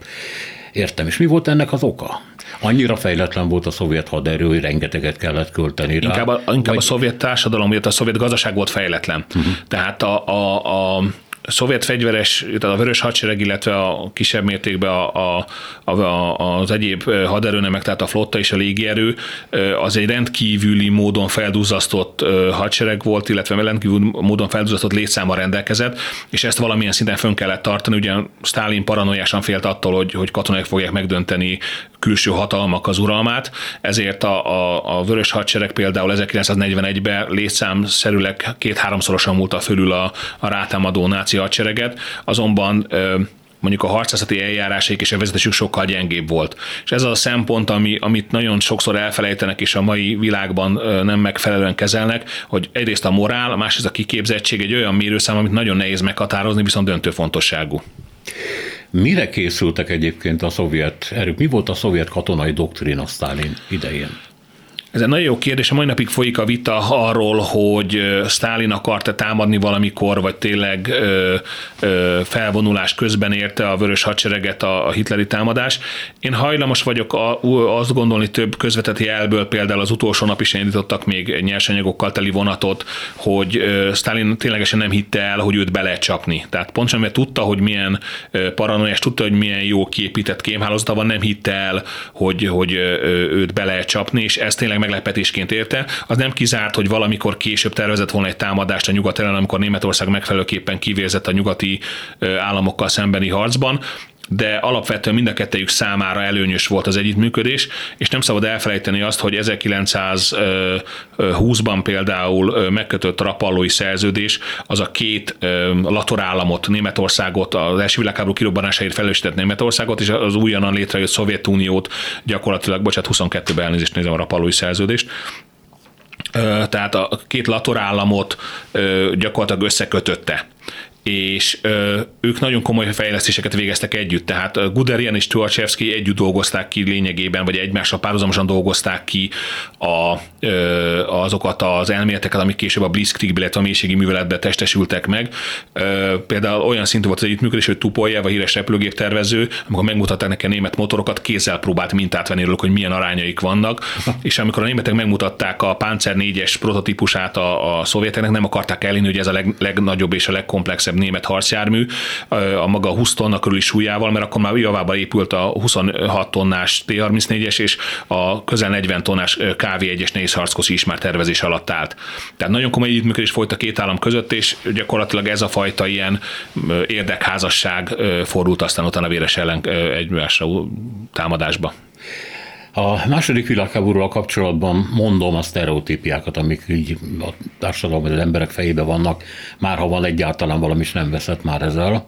Értem. És mi volt ennek az oka? Annyira fejletlen volt a szovjet haderő, hogy rengeteget kellett költeni rá. Inkább a, inkább vagy... a szovjet társadalom, illetve a szovjet gazdaság volt fejletlen. Uh-huh. Tehát a, a, a szovjet fegyveres, tehát a vörös hadsereg, illetve a kisebb mértékben a, a, a, az egyéb haderőnemek, tehát a flotta és a légierő, az egy rendkívüli módon feldúzasztott hadsereg volt, illetve rendkívüli módon feldúzasztott létszáma rendelkezett, és ezt valamilyen szinten fönn kellett tartani. Ugye Stalin paranoiásan félt attól, hogy, hogy katonák fogják megdönteni külső hatalmak az uralmát, ezért a, a, a vörös hadsereg például 1941-ben létszámszerűleg két-háromszorosan múlta fölül a, a rátámadó náci hadsereget, azonban mondjuk a harcászati eljárásaik és a vezetésük sokkal gyengébb volt. És ez az a szempont, ami, amit nagyon sokszor elfelejtenek és a mai világban nem megfelelően kezelnek, hogy egyrészt a morál, másrészt a kiképzettség egy olyan mérőszám, amit nagyon nehéz meghatározni, viszont döntő fontosságú. Mire készültek egyébként a szovjet erők? Mi volt a szovjet katonai doktrína Stalin idején? Ez egy nagyon jó kérdés. A mai napig folyik a vita arról, hogy Stálin akart-e támadni valamikor, vagy tényleg ö, ö, felvonulás közben érte a vörös hadsereget a, a hitleri támadás. Én hajlamos vagyok a, azt gondolni több közvetett jelből, például az utolsó nap is indítottak még nyersanyagokkal teli vonatot, hogy Stalin ténylegesen nem hitte el, hogy őt be lehet csapni. Tehát pontosan mert tudta, hogy milyen paranoiás, tudta, hogy milyen jó kiépített kémhálózata van, nem hitte el, hogy, hogy őt be lehet csapni, és ez tényleg meglepetésként érte. Az nem kizárt, hogy valamikor később tervezett volna egy támadást a nyugat ellen, amikor Németország megfelelőképpen kivérzett a nyugati államokkal szembeni harcban de alapvetően mind a kettejük számára előnyös volt az együttműködés, és nem szabad elfelejteni azt, hogy 1920-ban például megkötött rapallói szerződés, az a két latorállamot, Németországot, az első világháború kirobbanásáért felelősített Németországot, és az újonnan létrejött Szovjetuniót gyakorlatilag, bocsánat, 22-ben elnézést nézem a rapallói szerződést, tehát a két latorállamot gyakorlatilag összekötötte és ö, ők nagyon komoly fejlesztéseket végeztek együtt, tehát Guderian és Tuachevsky együtt dolgozták ki lényegében, vagy egymással párhuzamosan dolgozták ki a, ö, azokat az elméleteket, amik később a Blitzkrieg, illetve a mélységi műveletbe testesültek meg. Ö, például olyan szintű volt az együttműködés, hogy Tupoljev, a híres repülőgép tervező, amikor megmutatták nekem német motorokat, kézzel próbált mintát venni róluk, hogy milyen arányaik vannak, és amikor a németek megmutatták a Panzer 4-es prototípusát a, a szovjeteknek, nem akarták elhinni, hogy ez a leg, legnagyobb és a legkomplexebb legkisebb német harcjármű a maga 20 tonna körüli súlyával, mert akkor már javába épült a 26 tonnás T-34-es és a közel 40 tonnás KV-1-es nehéz harckoszi is már tervezés alatt állt. Tehát nagyon komoly együttműködés folyt a két állam között, és gyakorlatilag ez a fajta ilyen érdekházasság fordult aztán utána véres ellen egymásra támadásba. A második világháborúval kapcsolatban mondom a sztereotípiákat, amik így a társadalomban az emberek fejébe vannak, már ha van egyáltalán valami, is nem veszett már ezzel.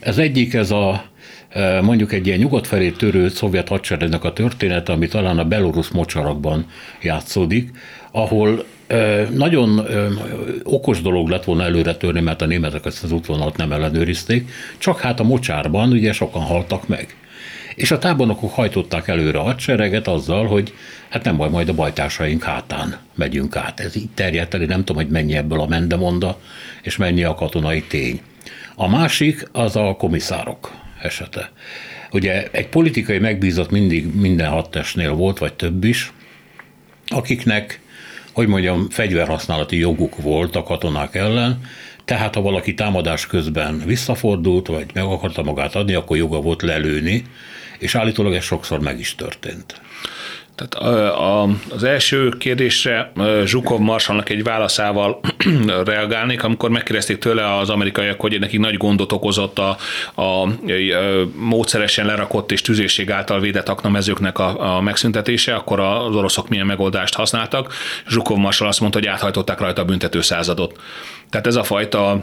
Ez egyik, ez a e, mondjuk egy ilyen nyugat felé törő szovjet hadseregnek a története, ami talán a belorusz mocsarakban játszódik, ahol e, nagyon e, okos dolog lett volna előre törni, mert a németek ezt az útvonalat nem ellenőrizték, csak hát a mocsárban ugye sokan haltak meg. És a tábornokok hajtották előre a hadsereget azzal, hogy hát nem baj, majd a bajtársaink hátán megyünk át. Ez így terjedt el, nem tudom, hogy mennyi ebből a mendemonda, és mennyi a katonai tény. A másik az a komiszárok esete. Ugye egy politikai megbízott mindig minden hadtestnél volt, vagy több is, akiknek, hogy mondjam, fegyverhasználati joguk volt a katonák ellen, tehát ha valaki támadás közben visszafordult, vagy meg akarta magát adni, akkor joga volt lelőni, és állítólag ez sokszor meg is történt. Tehát a, az első kérdésre Zsukov Marsalnak egy válaszával reagálnék, amikor megkérdezték tőle az amerikaiak, hogy nekik nagy gondot okozott a, a, a módszeresen lerakott és tüzérség által védett aknamezőknek a, a megszüntetése, akkor az oroszok milyen megoldást használtak. Zsukov Marsal azt mondta, hogy áthajtották rajta a büntető századot. Tehát ez a fajta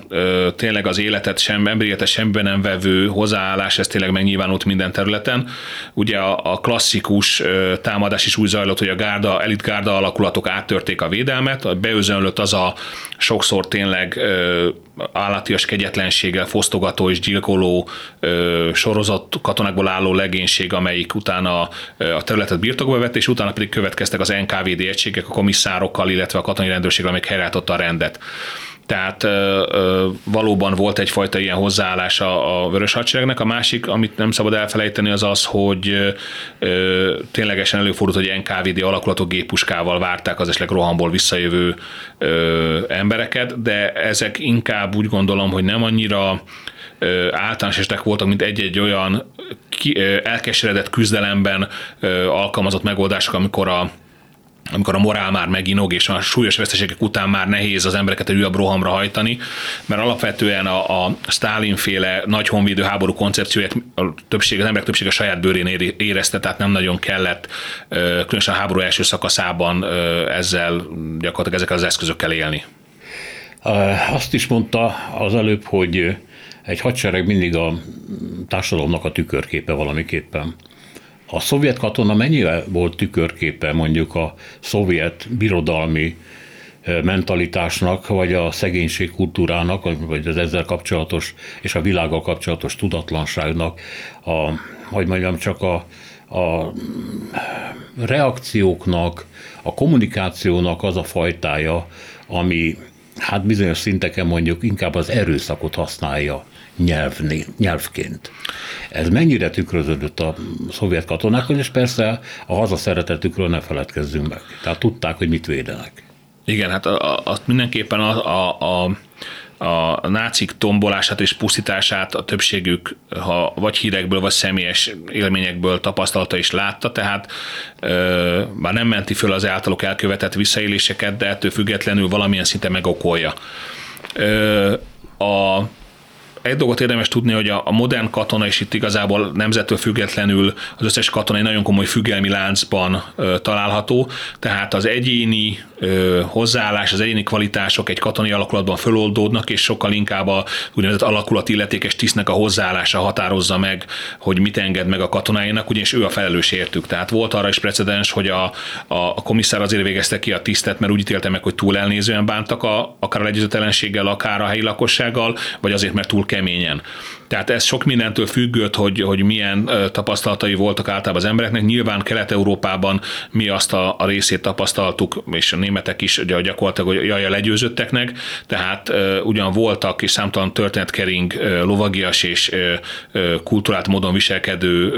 tényleg az életet sem, emberi életet semmiben nem vevő hozzáállás, ez tényleg megnyilvánult minden területen. Ugye a, a klasszikus támadás is úgy zajlott, hogy a gárda, elitgárda alakulatok áttörték a védelmet, beözönlött az a sokszor tényleg állatias kegyetlenséggel fosztogató és gyilkoló sorozat katonákból álló legénység, amelyik utána a területet birtokba vett, és utána pedig következtek az NKVD egységek a komisszárokkal, illetve a katonai rendőrség, amelyik helyreálltotta a rendet. Tehát valóban volt egyfajta ilyen hozzáállás a, a Vörös Hadseregnek. A másik, amit nem szabad elfelejteni, az az, hogy ténylegesen előfordult, hogy NKVD alakulatok géppuskával várták az esetleg rohamból visszajövő embereket, de ezek inkább úgy gondolom, hogy nem annyira általános estek voltak, mint egy-egy olyan elkeseredett küzdelemben alkalmazott megoldások, amikor a amikor a morál már meginog, és a súlyos veszteségek után már nehéz az embereket egy újabb rohamra hajtani, mert alapvetően a, a Stalin féle nagy honvédő háború koncepcióját a többség, az emberek többsége saját bőrén érezte, tehát nem nagyon kellett, különösen a háború első szakaszában ezzel gyakorlatilag ezekkel az eszközökkel élni. Azt is mondta az előbb, hogy egy hadsereg mindig a társadalomnak a tükörképe valamiképpen. A szovjet katona mennyire volt tükörképe mondjuk a szovjet birodalmi mentalitásnak, vagy a szegénység kultúrának, vagy az ezzel kapcsolatos és a világgal kapcsolatos tudatlanságnak, a, hogy mondjam, csak a, a reakcióknak, a kommunikációnak az a fajtája, ami hát bizonyos szinteken mondjuk inkább az erőszakot használja nyelvni, nyelvként. Ez mennyire tükröződött a szovjet katonákon, és persze a hazaszeretetükről ne feledkezzünk meg. Tehát tudták, hogy mit védenek. Igen, hát azt mindenképpen a, a, a a nácik tombolását és pusztítását a többségük ha vagy hírekből, vagy személyes élményekből tapasztalta és látta, tehát ö, bár nem menti föl az általuk elkövetett visszaéléseket, de ettől függetlenül valamilyen szinte megokolja. Ö, a egy dolgot érdemes tudni, hogy a, modern katona is itt igazából nemzettől függetlenül az összes katona egy nagyon komoly függelmi láncban ö, található, tehát az egyéni ö, hozzáállás, az egyéni kvalitások egy katonai alakulatban föloldódnak, és sokkal inkább a úgynevezett alakulat illetékes tisztnek a hozzáállása határozza meg, hogy mit enged meg a katonáinak, ugyanis ő a felelős értük. Tehát volt arra is precedens, hogy a, a, a komisszár azért végezte ki a tisztet, mert úgy ítélte meg, hogy túl elnézően bántak a, akár a legyőzőtelenséggel, akár a helyi lakossággal, vagy azért, mert túl keményen. Tehát ez sok mindentől függött, hogy, hogy milyen tapasztalatai voltak általában az embereknek. Nyilván Kelet-Európában mi azt a, a részét tapasztaltuk, és a németek is gyakorlatilag, hogy jaj, legyőzötteknek, tehát ugyan voltak és számtalan történetkering lovagias és kulturált módon viselkedő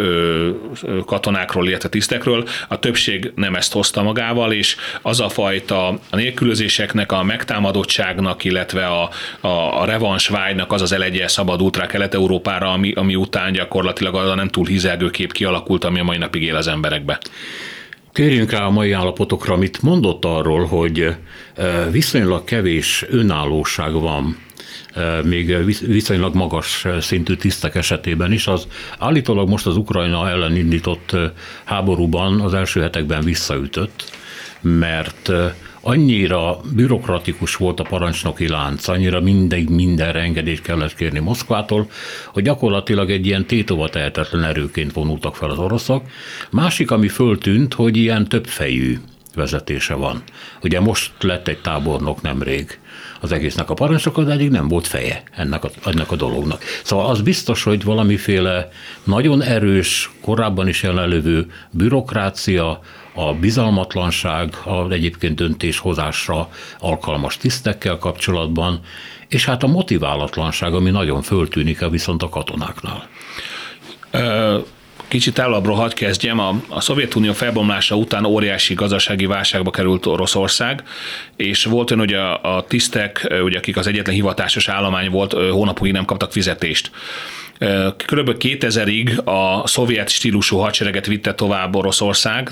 katonákról, illetve tisztekről, a többség nem ezt hozta magával, és az a fajta a nélkülözéseknek, a megtámadottságnak, illetve a, a, a revansvágynak az az elegye szabadult rá kelet Európára, ami, ami után gyakorlatilag az a nem túl hizelgő kép kialakult, ami a mai napig él az emberekbe. Kérjünk rá a mai állapotokra, amit mondott arról, hogy eh, viszonylag kevés önállóság van eh, még viszonylag magas szintű tisztek esetében is, az állítólag most az Ukrajna ellen indított eh, háborúban az első hetekben visszaütött, mert annyira bürokratikus volt a parancsnoki lánc, annyira mindegy mindenre engedélyt kellett kérni Moszkvától, hogy gyakorlatilag egy ilyen tétova tehetetlen erőként vonultak fel az oroszok. Másik, ami föltűnt, hogy ilyen többfejű vezetése van. Ugye most lett egy tábornok nemrég az egésznek a parancsok, de eddig nem volt feje ennek a, ennek a dolognak. Szóval az biztos, hogy valamiféle nagyon erős, korábban is jelenlevő bürokrácia, a bizalmatlanság, a egyébként döntéshozásra alkalmas tisztekkel kapcsolatban, és hát a motiválatlanság, ami nagyon föltűnik a viszont a katonáknál. Kicsit távolabbról hadd kezdjem. A, a Szovjetunió felbomlása után óriási gazdasági válságba került Oroszország, és volt olyan, hogy a, a tisztek, ugye, akik az egyetlen hivatásos állomány volt, hónapokig nem kaptak fizetést. Körülbelül 2000-ig a szovjet stílusú hadsereget vitte tovább Oroszország,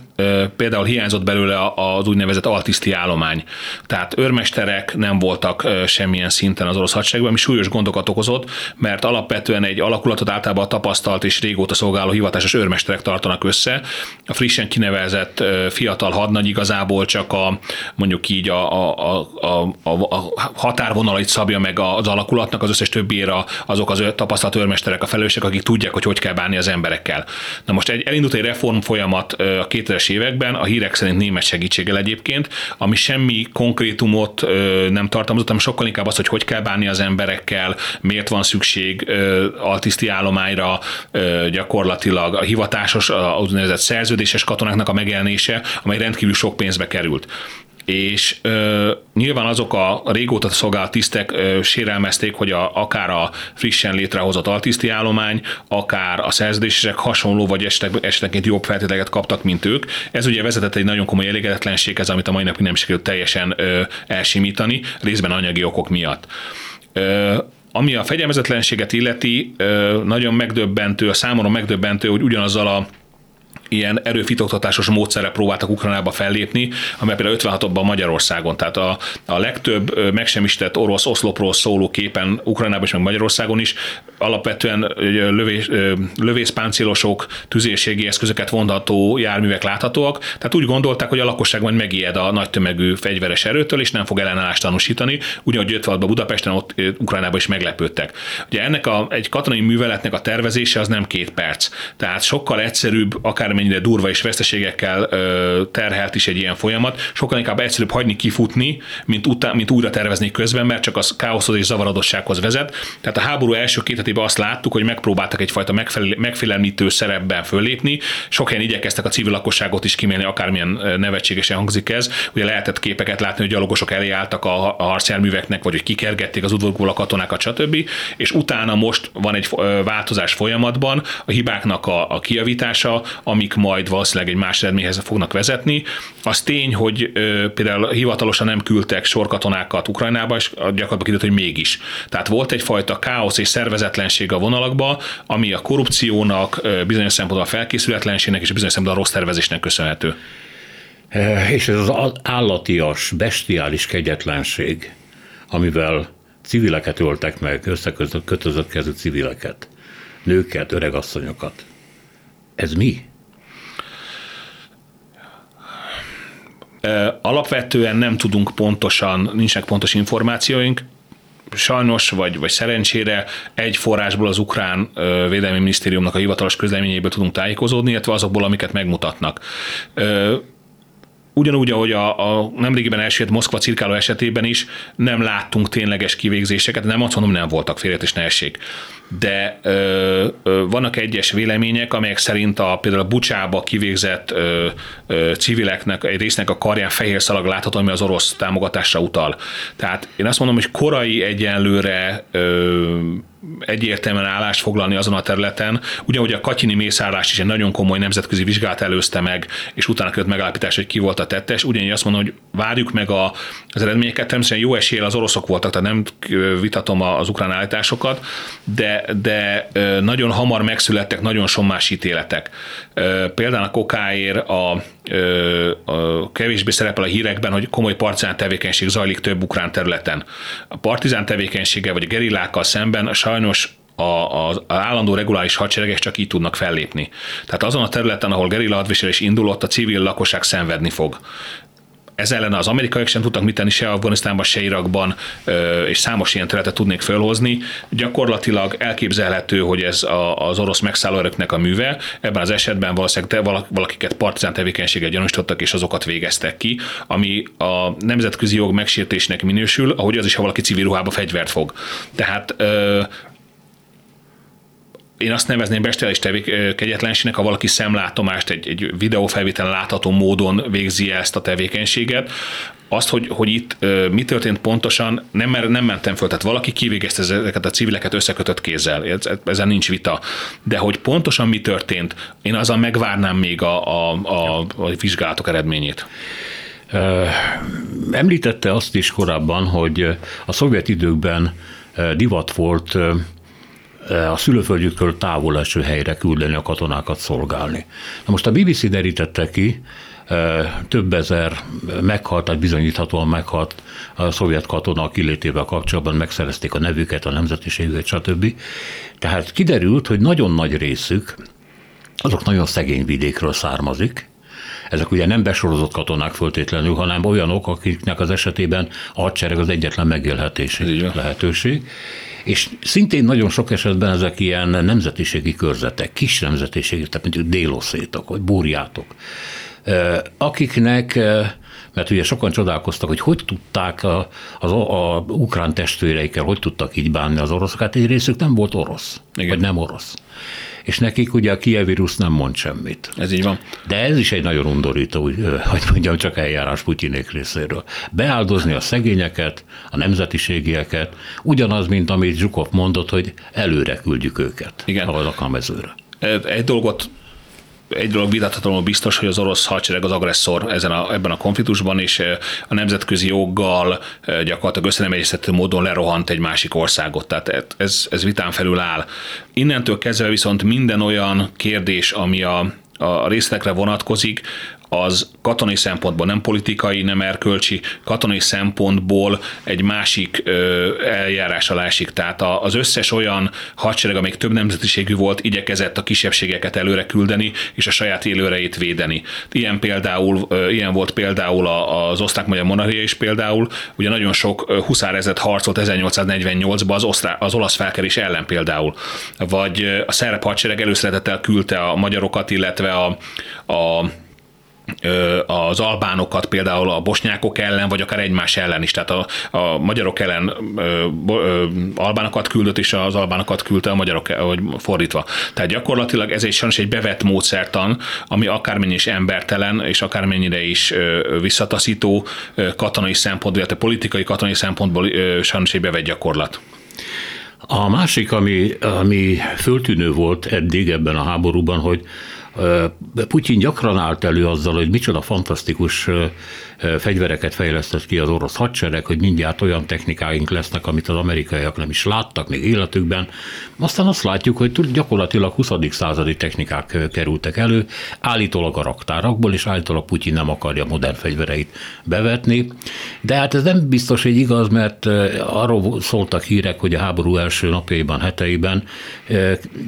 például hiányzott belőle az úgynevezett altiszti állomány. Tehát őrmesterek nem voltak semmilyen szinten az orosz hadseregben, ami súlyos gondokat okozott, mert alapvetően egy alakulatot általában tapasztalt és régóta szolgáló hivatásos őrmesterek tartanak össze. A frissen kinevezett fiatal hadnagy igazából csak a mondjuk így a, a, a, a, a határvonalait szabja meg az alakulatnak, az összes többére azok az tapasztalt őrmesterek emberek a felelősek, akik tudják, hogy hogy kell bánni az emberekkel. Na most egy, elindult egy reform folyamat a 2000-es években, a hírek szerint német segítséggel egyébként, ami semmi konkrétumot nem tartalmazott, hanem sokkal inkább az, hogy hogy kell bánni az emberekkel, miért van szükség altiszti állományra, gyakorlatilag a hivatásos, az úgynevezett szerződéses katonáknak a megjelenése, amely rendkívül sok pénzbe került és ö, nyilván azok a régóta szolgált tisztek ö, sérelmezték, hogy a, akár a frissen létrehozott altiszti állomány, akár a szerződések hasonló vagy esetenként jobb feltételeket kaptak, mint ők. Ez ugye vezetett egy nagyon komoly elégedetlenséghez, amit a mai napig nem sikerült teljesen ö, elsimítani, részben anyagi okok miatt. Ö, ami a fegyelmezetlenséget illeti, nagyon megdöbbentő, a számomra megdöbbentő, hogy ugyanazzal a ilyen erőfitoktatásos módszerre próbáltak Ukrajnába fellépni, amely például 56-ban Magyarországon. Tehát a, a legtöbb megsemmisített orosz oszlopról szóló képen Ukrajnában és meg Magyarországon is alapvetően lövés, lövészpáncélosok, tüzérségi eszközöket vonható járművek láthatóak. Tehát úgy gondolták, hogy a lakosság majd megijed a nagy tömegű fegyveres erőtől, és nem fog ellenállást tanúsítani, ugyanúgy 56-ban Budapesten, ott Ukrajnában is meglepődtek. Ugye ennek a, egy katonai műveletnek a tervezése az nem két perc. Tehát sokkal egyszerűbb, akár bármennyire durva és veszteségekkel terhelt is egy ilyen folyamat, sokkal inkább egyszerűbb hagyni kifutni, mint, utá, mint újra tervezni közben, mert csak az káoszhoz és zavaradossághoz vezet. Tehát a háború első két hetében azt láttuk, hogy megpróbáltak egyfajta megfélemlítő szerepben fölépni, sok helyen igyekeztek a civil lakosságot is kimélni, akármilyen nevetségesen hangzik ez. Ugye lehetett képeket látni, hogy gyalogosok elé álltak a, a harcjárműveknek, vagy hogy kikergették az udvarból a katonákat, stb. És utána most van egy változás folyamatban, a hibáknak a, a kiavítása, amik amik majd valószínűleg egy más eredményhez fognak vezetni. Az tény, hogy ö, például hivatalosan nem küldtek sorkatonákat Ukrajnába, és gyakorlatilag kiderült, hogy mégis. Tehát volt egyfajta káosz és szervezetlenség a vonalakba, ami a korrupciónak, bizonyos szempontból a felkészületlenségnek és bizonyos szempontból a rossz tervezésnek köszönhető. És ez az állatias, bestiális kegyetlenség, amivel civileket öltek meg, összekötözött kezű civileket, nőket, öregasszonyokat. Ez mi? Alapvetően nem tudunk pontosan, nincsenek pontos információink, sajnos, vagy, vagy szerencsére egy forrásból az ukrán védelmi minisztériumnak a hivatalos közleményéből tudunk tájékozódni, illetve azokból, amiket megmutatnak. Ugyanúgy, ahogy a, a nemrégiben elsőt Moszkva cirkáló esetében is nem láttunk tényleges kivégzéseket, nem azt mondom, nem voltak félretés ne essék de ö, ö, vannak egyes vélemények, amelyek szerint a, például a Bucsába kivégzett ö, ö, civileknek egy résznek a karján fehér szalag látható, ami az orosz támogatásra utal. Tehát én azt mondom, hogy korai egyenlőre ö, egyértelműen állást foglalni azon a területen. Ugyanúgy a Katyini mészárlás is egy nagyon komoly nemzetközi vizsgát előzte meg, és utána költ megállapítás, hogy ki volt a tettes. Ugyanígy azt mondom, hogy várjuk meg a, az eredményeket. Természetesen jó eséllyel az oroszok voltak, tehát nem vitatom az ukrán állításokat, de, de nagyon hamar megszülettek nagyon sommás ítéletek. Például a kokáért a, a kevésbé szerepel a hírekben, hogy komoly partizán tevékenység zajlik több ukrán területen. A partizán tevékenysége vagy a gerillákkal szemben sajnos a, az állandó reguláris hadseregek csak így tudnak fellépni. Tehát azon a területen, ahol gerilla hadviselés indulott, a civil lakosság szenvedni fog ez ellen az amerikaiak sem tudtak mit tenni se Afganisztánban, se Irakban, és számos ilyen területet tudnék felhozni. Gyakorlatilag elképzelhető, hogy ez az orosz megszállóerőknek a műve. Ebben az esetben valószínűleg valakiket partizán tevékenységet gyanúsítottak, és azokat végeztek ki, ami a nemzetközi jog megsértésnek minősül, ahogy az is, ha valaki civil ruhába fegyvert fog. Tehát én azt nevezném bestiális tevék, kegyetlenségnek, ha valaki szemlátomást egy, egy videófelvételen látható módon végzi ezt a tevékenységet, azt, hogy, hogy itt ö, mi történt pontosan, nem, mert nem mentem föl, tehát valaki kivégezte ezeket a civileket összekötött kézzel, ez, ezen nincs vita, de hogy pontosan mi történt, én azzal megvárnám még a, a, a, a vizsgálatok eredményét. Említette azt is korábban, hogy a szovjet időkben divat volt a szülőföldjüktől távol eső helyre küldeni a katonákat szolgálni. Na most a BBC derítette ki, több ezer meghalt, tehát bizonyíthatóan meghalt a szovjet katona kilétével kapcsolatban, megszerezték a nevüket, a nemzetiségüket, stb. Tehát kiderült, hogy nagyon nagy részük, azok nagyon szegény vidékről származik, ezek ugye nem besorozott katonák föltétlenül, hanem olyanok, akiknek az esetében a hadsereg az egyetlen megélhetési lehetőség. És szintén nagyon sok esetben ezek ilyen nemzetiségi körzetek, kis nemzetiségi, tehát mondjuk déloszétok, vagy burjátok, akiknek mert ugye sokan csodálkoztak, hogy hogy tudták a, az a, a ukrán testvéreikkel, hogy tudtak így bánni az oroszok, hát egy részük nem volt orosz, Igen. vagy nem orosz. És nekik ugye a kievírus nem mond semmit. Ez így van. De ez is egy nagyon undorító, hogy mondjam, csak eljárás Putyinék részéről. Beáldozni a szegényeket, a nemzetiségieket, ugyanaz, mint amit Zsukov mondott, hogy előre küldjük őket Igen. a mezőre. Egy dolgot egy dolog vitathatóan biztos, hogy az orosz hadsereg az agresszor ezen a, ebben a konfliktusban, és a nemzetközi joggal gyakorlatilag összenemegyeztető módon lerohant egy másik országot. Tehát ez, ez vitán felül áll. Innentől kezdve viszont minden olyan kérdés, ami a, a részletekre vonatkozik, az katonai szempontból, nem politikai, nem erkölcsi, katonai szempontból egy másik eljárás alá esik. Tehát az összes olyan hadsereg, amelyik több nemzetiségű volt, igyekezett a kisebbségeket előre küldeni, és a saját élőreit védeni. Ilyen, például, ilyen volt például az osztrák-magyar monarchia is például, ugye nagyon sok huszárezet harcolt 1848-ban az, osztrá, az olasz felkerés ellen például. Vagy a szerb hadsereg előszeretettel küldte a magyarokat, illetve a, a az albánokat például a bosnyákok ellen, vagy akár egymás ellen is. Tehát a, a magyarok ellen ö, ö, albánokat küldött, és az albánokat küldte a magyarok, vagy fordítva. Tehát gyakorlatilag ez egy sajnos egy bevett módszertan, ami akármennyi is embertelen, és akármennyire is ö, visszataszító katonai szempontból, illetve politikai katonai szempontból ö, sajnos egy bevett gyakorlat. A másik, ami, ami föltűnő volt eddig ebben a háborúban, hogy Putyin gyakran állt elő azzal, hogy micsoda fantasztikus fegyvereket fejlesztett ki az orosz hadsereg, hogy mindjárt olyan technikáink lesznek, amit az amerikaiak nem is láttak még életükben. Aztán azt látjuk, hogy gyakorlatilag 20. századi technikák kerültek elő, állítólag a raktárakból, és állítólag Putyin nem akarja modern fegyvereit bevetni. De hát ez nem biztos, hogy igaz, mert arról szóltak hírek, hogy a háború első napjaiban, heteiben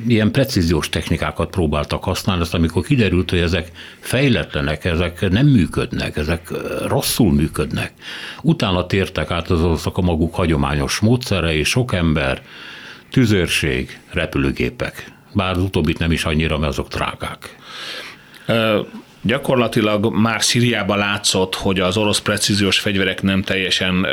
ilyen precíziós technikákat próbáltak használni, azt amikor kiderült, hogy ezek fejletlenek, ezek nem működnek, ezek rosszul működnek. Utána tértek át az a maguk hagyományos módszere, és sok ember, tüzérség, repülőgépek. Bár az utóbbit nem is annyira, mert azok drágák. Gyakorlatilag már Szíriában látszott, hogy az orosz precíziós fegyverek nem teljesen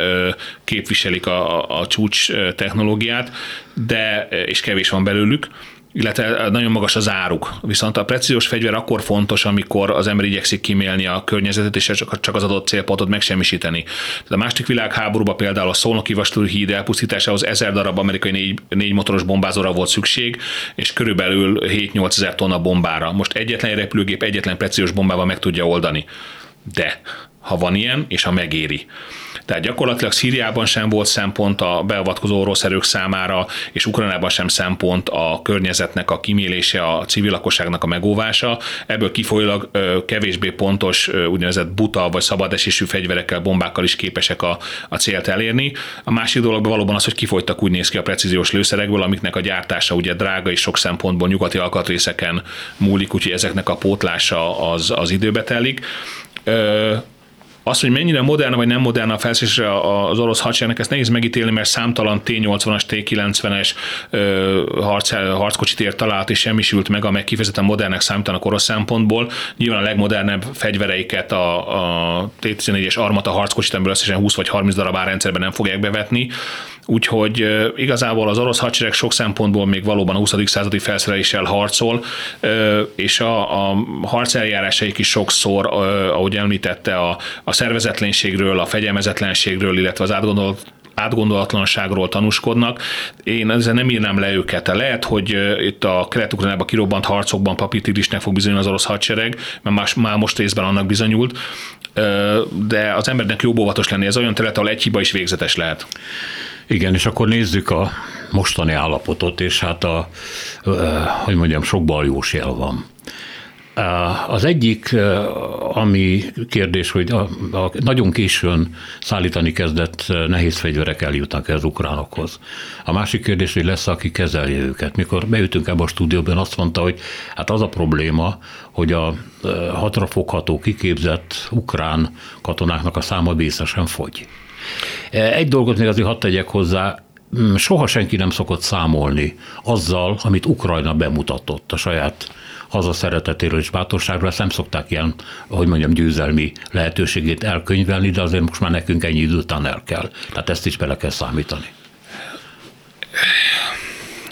képviselik a, a csúcs technológiát, de és kevés van belőlük illetve nagyon magas az áruk. Viszont a precíziós fegyver akkor fontos, amikor az ember igyekszik kimélni a környezetet, és csak az adott célpontot megsemmisíteni. Tehát a második világháborúban például a Szolnoki vasúti híd elpusztításához ezer darab amerikai négy, négy motoros bombázóra volt szükség, és körülbelül 7-8 ezer tonna bombára. Most egyetlen repülőgép egyetlen precíziós bombával meg tudja oldani. De ha van ilyen, és ha megéri. Tehát gyakorlatilag Szíriában sem volt szempont a beavatkozó orosz erők számára, és Ukrajnában sem szempont a környezetnek a kimélése, a civil lakosságnak a megóvása. Ebből kifolyólag kevésbé pontos úgynevezett buta vagy szabadesésű fegyverekkel, bombákkal is képesek a, a célt elérni. A másik dolog valóban az, hogy kifogytak úgy néz ki a precíziós lőszerekből, amiknek a gyártása ugye drága és sok szempontból nyugati alkatrészeken múlik, úgyhogy ezeknek a pótlása az, az időbe telik az, hogy mennyire modern vagy nem modern a felszerelésre az orosz hadseregnek, ezt nehéz megítélni, mert számtalan T-80-as, T-90-es harc, harckocsit ért talált és semmisült meg, amely kifejezetten modernek számítanak orosz szempontból. Nyilván a legmodernebb fegyvereiket a, a T-14-es armata harckocsit, amiből összesen 20 vagy 30 darab árrendszerben nem fogják bevetni. Úgyhogy igazából az orosz hadsereg sok szempontból még valóban a 20. századi felszereléssel harcol, és a, a harceljárásaik is sokszor, ahogy említette, a, a szervezetlenségről, a fegyelmezetlenségről, illetve az átgondolt átgondolatlanságról tanúskodnak. Én ezzel nem írnám le őket. Lehet, hogy itt a kelet kirobbant harcokban papírtigrisnek fog bizonyulni az orosz hadsereg, mert más, már most részben annak bizonyult, de az embernek jobb óvatos lenni. Ez olyan terület, ahol egy hiba is végzetes lehet. Igen, és akkor nézzük a mostani állapotot, és hát a, hogy mondjam, sok baljós jel van. Az egyik, ami kérdés, hogy a, a, nagyon későn szállítani kezdett nehéz fegyverek eljutnak az ukránokhoz. A másik kérdés, hogy lesz, aki kezelje őket. Mikor beütünk ebbe a stúdióban, azt mondta, hogy hát az a probléma, hogy a hatrafogható, kiképzett ukrán katonáknak a száma vészesen fogy. Egy dolgot még azért hadd tegyek hozzá, mm, soha senki nem szokott számolni azzal, amit Ukrajna bemutatott a saját hazaszeretetéről és bátorságról, ezt nem szokták ilyen, hogy mondjam, győzelmi lehetőségét elkönyvelni, de azért most már nekünk ennyi idő után el kell. Tehát ezt is bele kell számítani.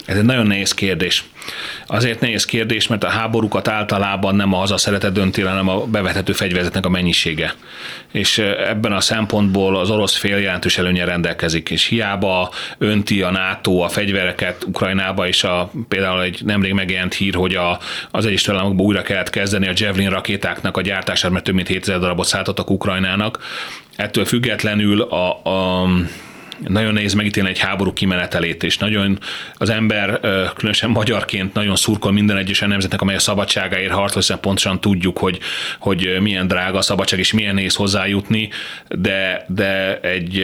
Ez egy nagyon nehéz kérdés. Azért nehéz kérdés, mert a háborúkat általában nem a haza szeretet dönti, hanem a bevethető fegyverzetnek a mennyisége. És ebben a szempontból az orosz fél jelentős előnye rendelkezik, és hiába önti a NATO a fegyvereket Ukrajnába, és a, például egy nemrég megjelent hír, hogy a, az Egyesült Államokban újra kellett kezdeni a Javelin rakétáknak a gyártását, mert több mint 7000 darabot szálltottak Ukrajnának. Ettől függetlenül a, a nagyon nehéz megítélni egy háború kimenetelét, és nagyon az ember, különösen magyarként nagyon szurkol minden egyes nemzetnek, amely a szabadságáért harcol, hiszen pontosan tudjuk, hogy, hogy milyen drága a szabadság, és milyen nehéz hozzájutni, de, de egy,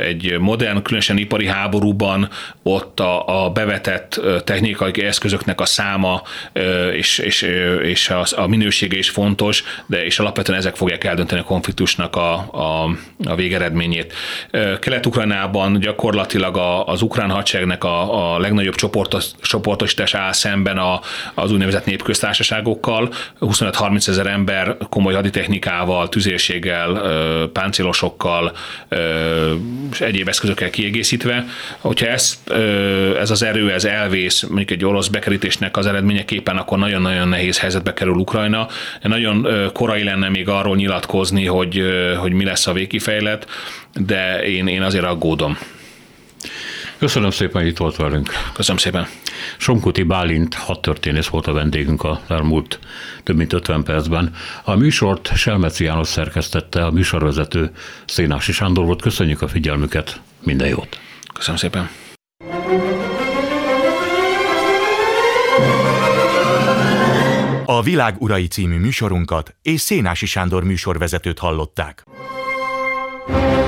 egy modern, különösen ipari háborúban ott a, a bevetett technikai eszközöknek a száma és, és, és a, a minősége is fontos, de és alapvetően ezek fogják eldönteni a konfliktusnak a, a, a végeredményét. Kelet-Ukrajnában van gyakorlatilag a, az ukrán hadseregnek a, a legnagyobb csoportos, csoportosítás áll szemben a, az úgynevezett népköztársaságokkal, 25-30 ezer ember komoly haditechnikával, tüzérséggel, páncélosokkal és egyéb eszközökkel kiegészítve. Hogyha ez, ez az erő ez elvész, mondjuk egy orosz bekerítésnek az eredményeképpen, akkor nagyon-nagyon nehéz helyzetbe kerül Ukrajna. Nagyon korai lenne még arról nyilatkozni, hogy, hogy mi lesz a végkifejlet, de én, én azért aggódom. Köszönöm szépen, hogy itt volt velünk. Köszönöm szépen. Sonkuti Bálint hadtörténész volt a vendégünk a elmúlt több mint 50 percben. A műsort Selmeci János szerkesztette, a műsorvezető Szénási Sándor volt. Köszönjük a figyelmüket, minden jót. Köszönöm szépen. A Világ Urai című műsorunkat és Szénási Sándor műsorvezetőt hallották. thank you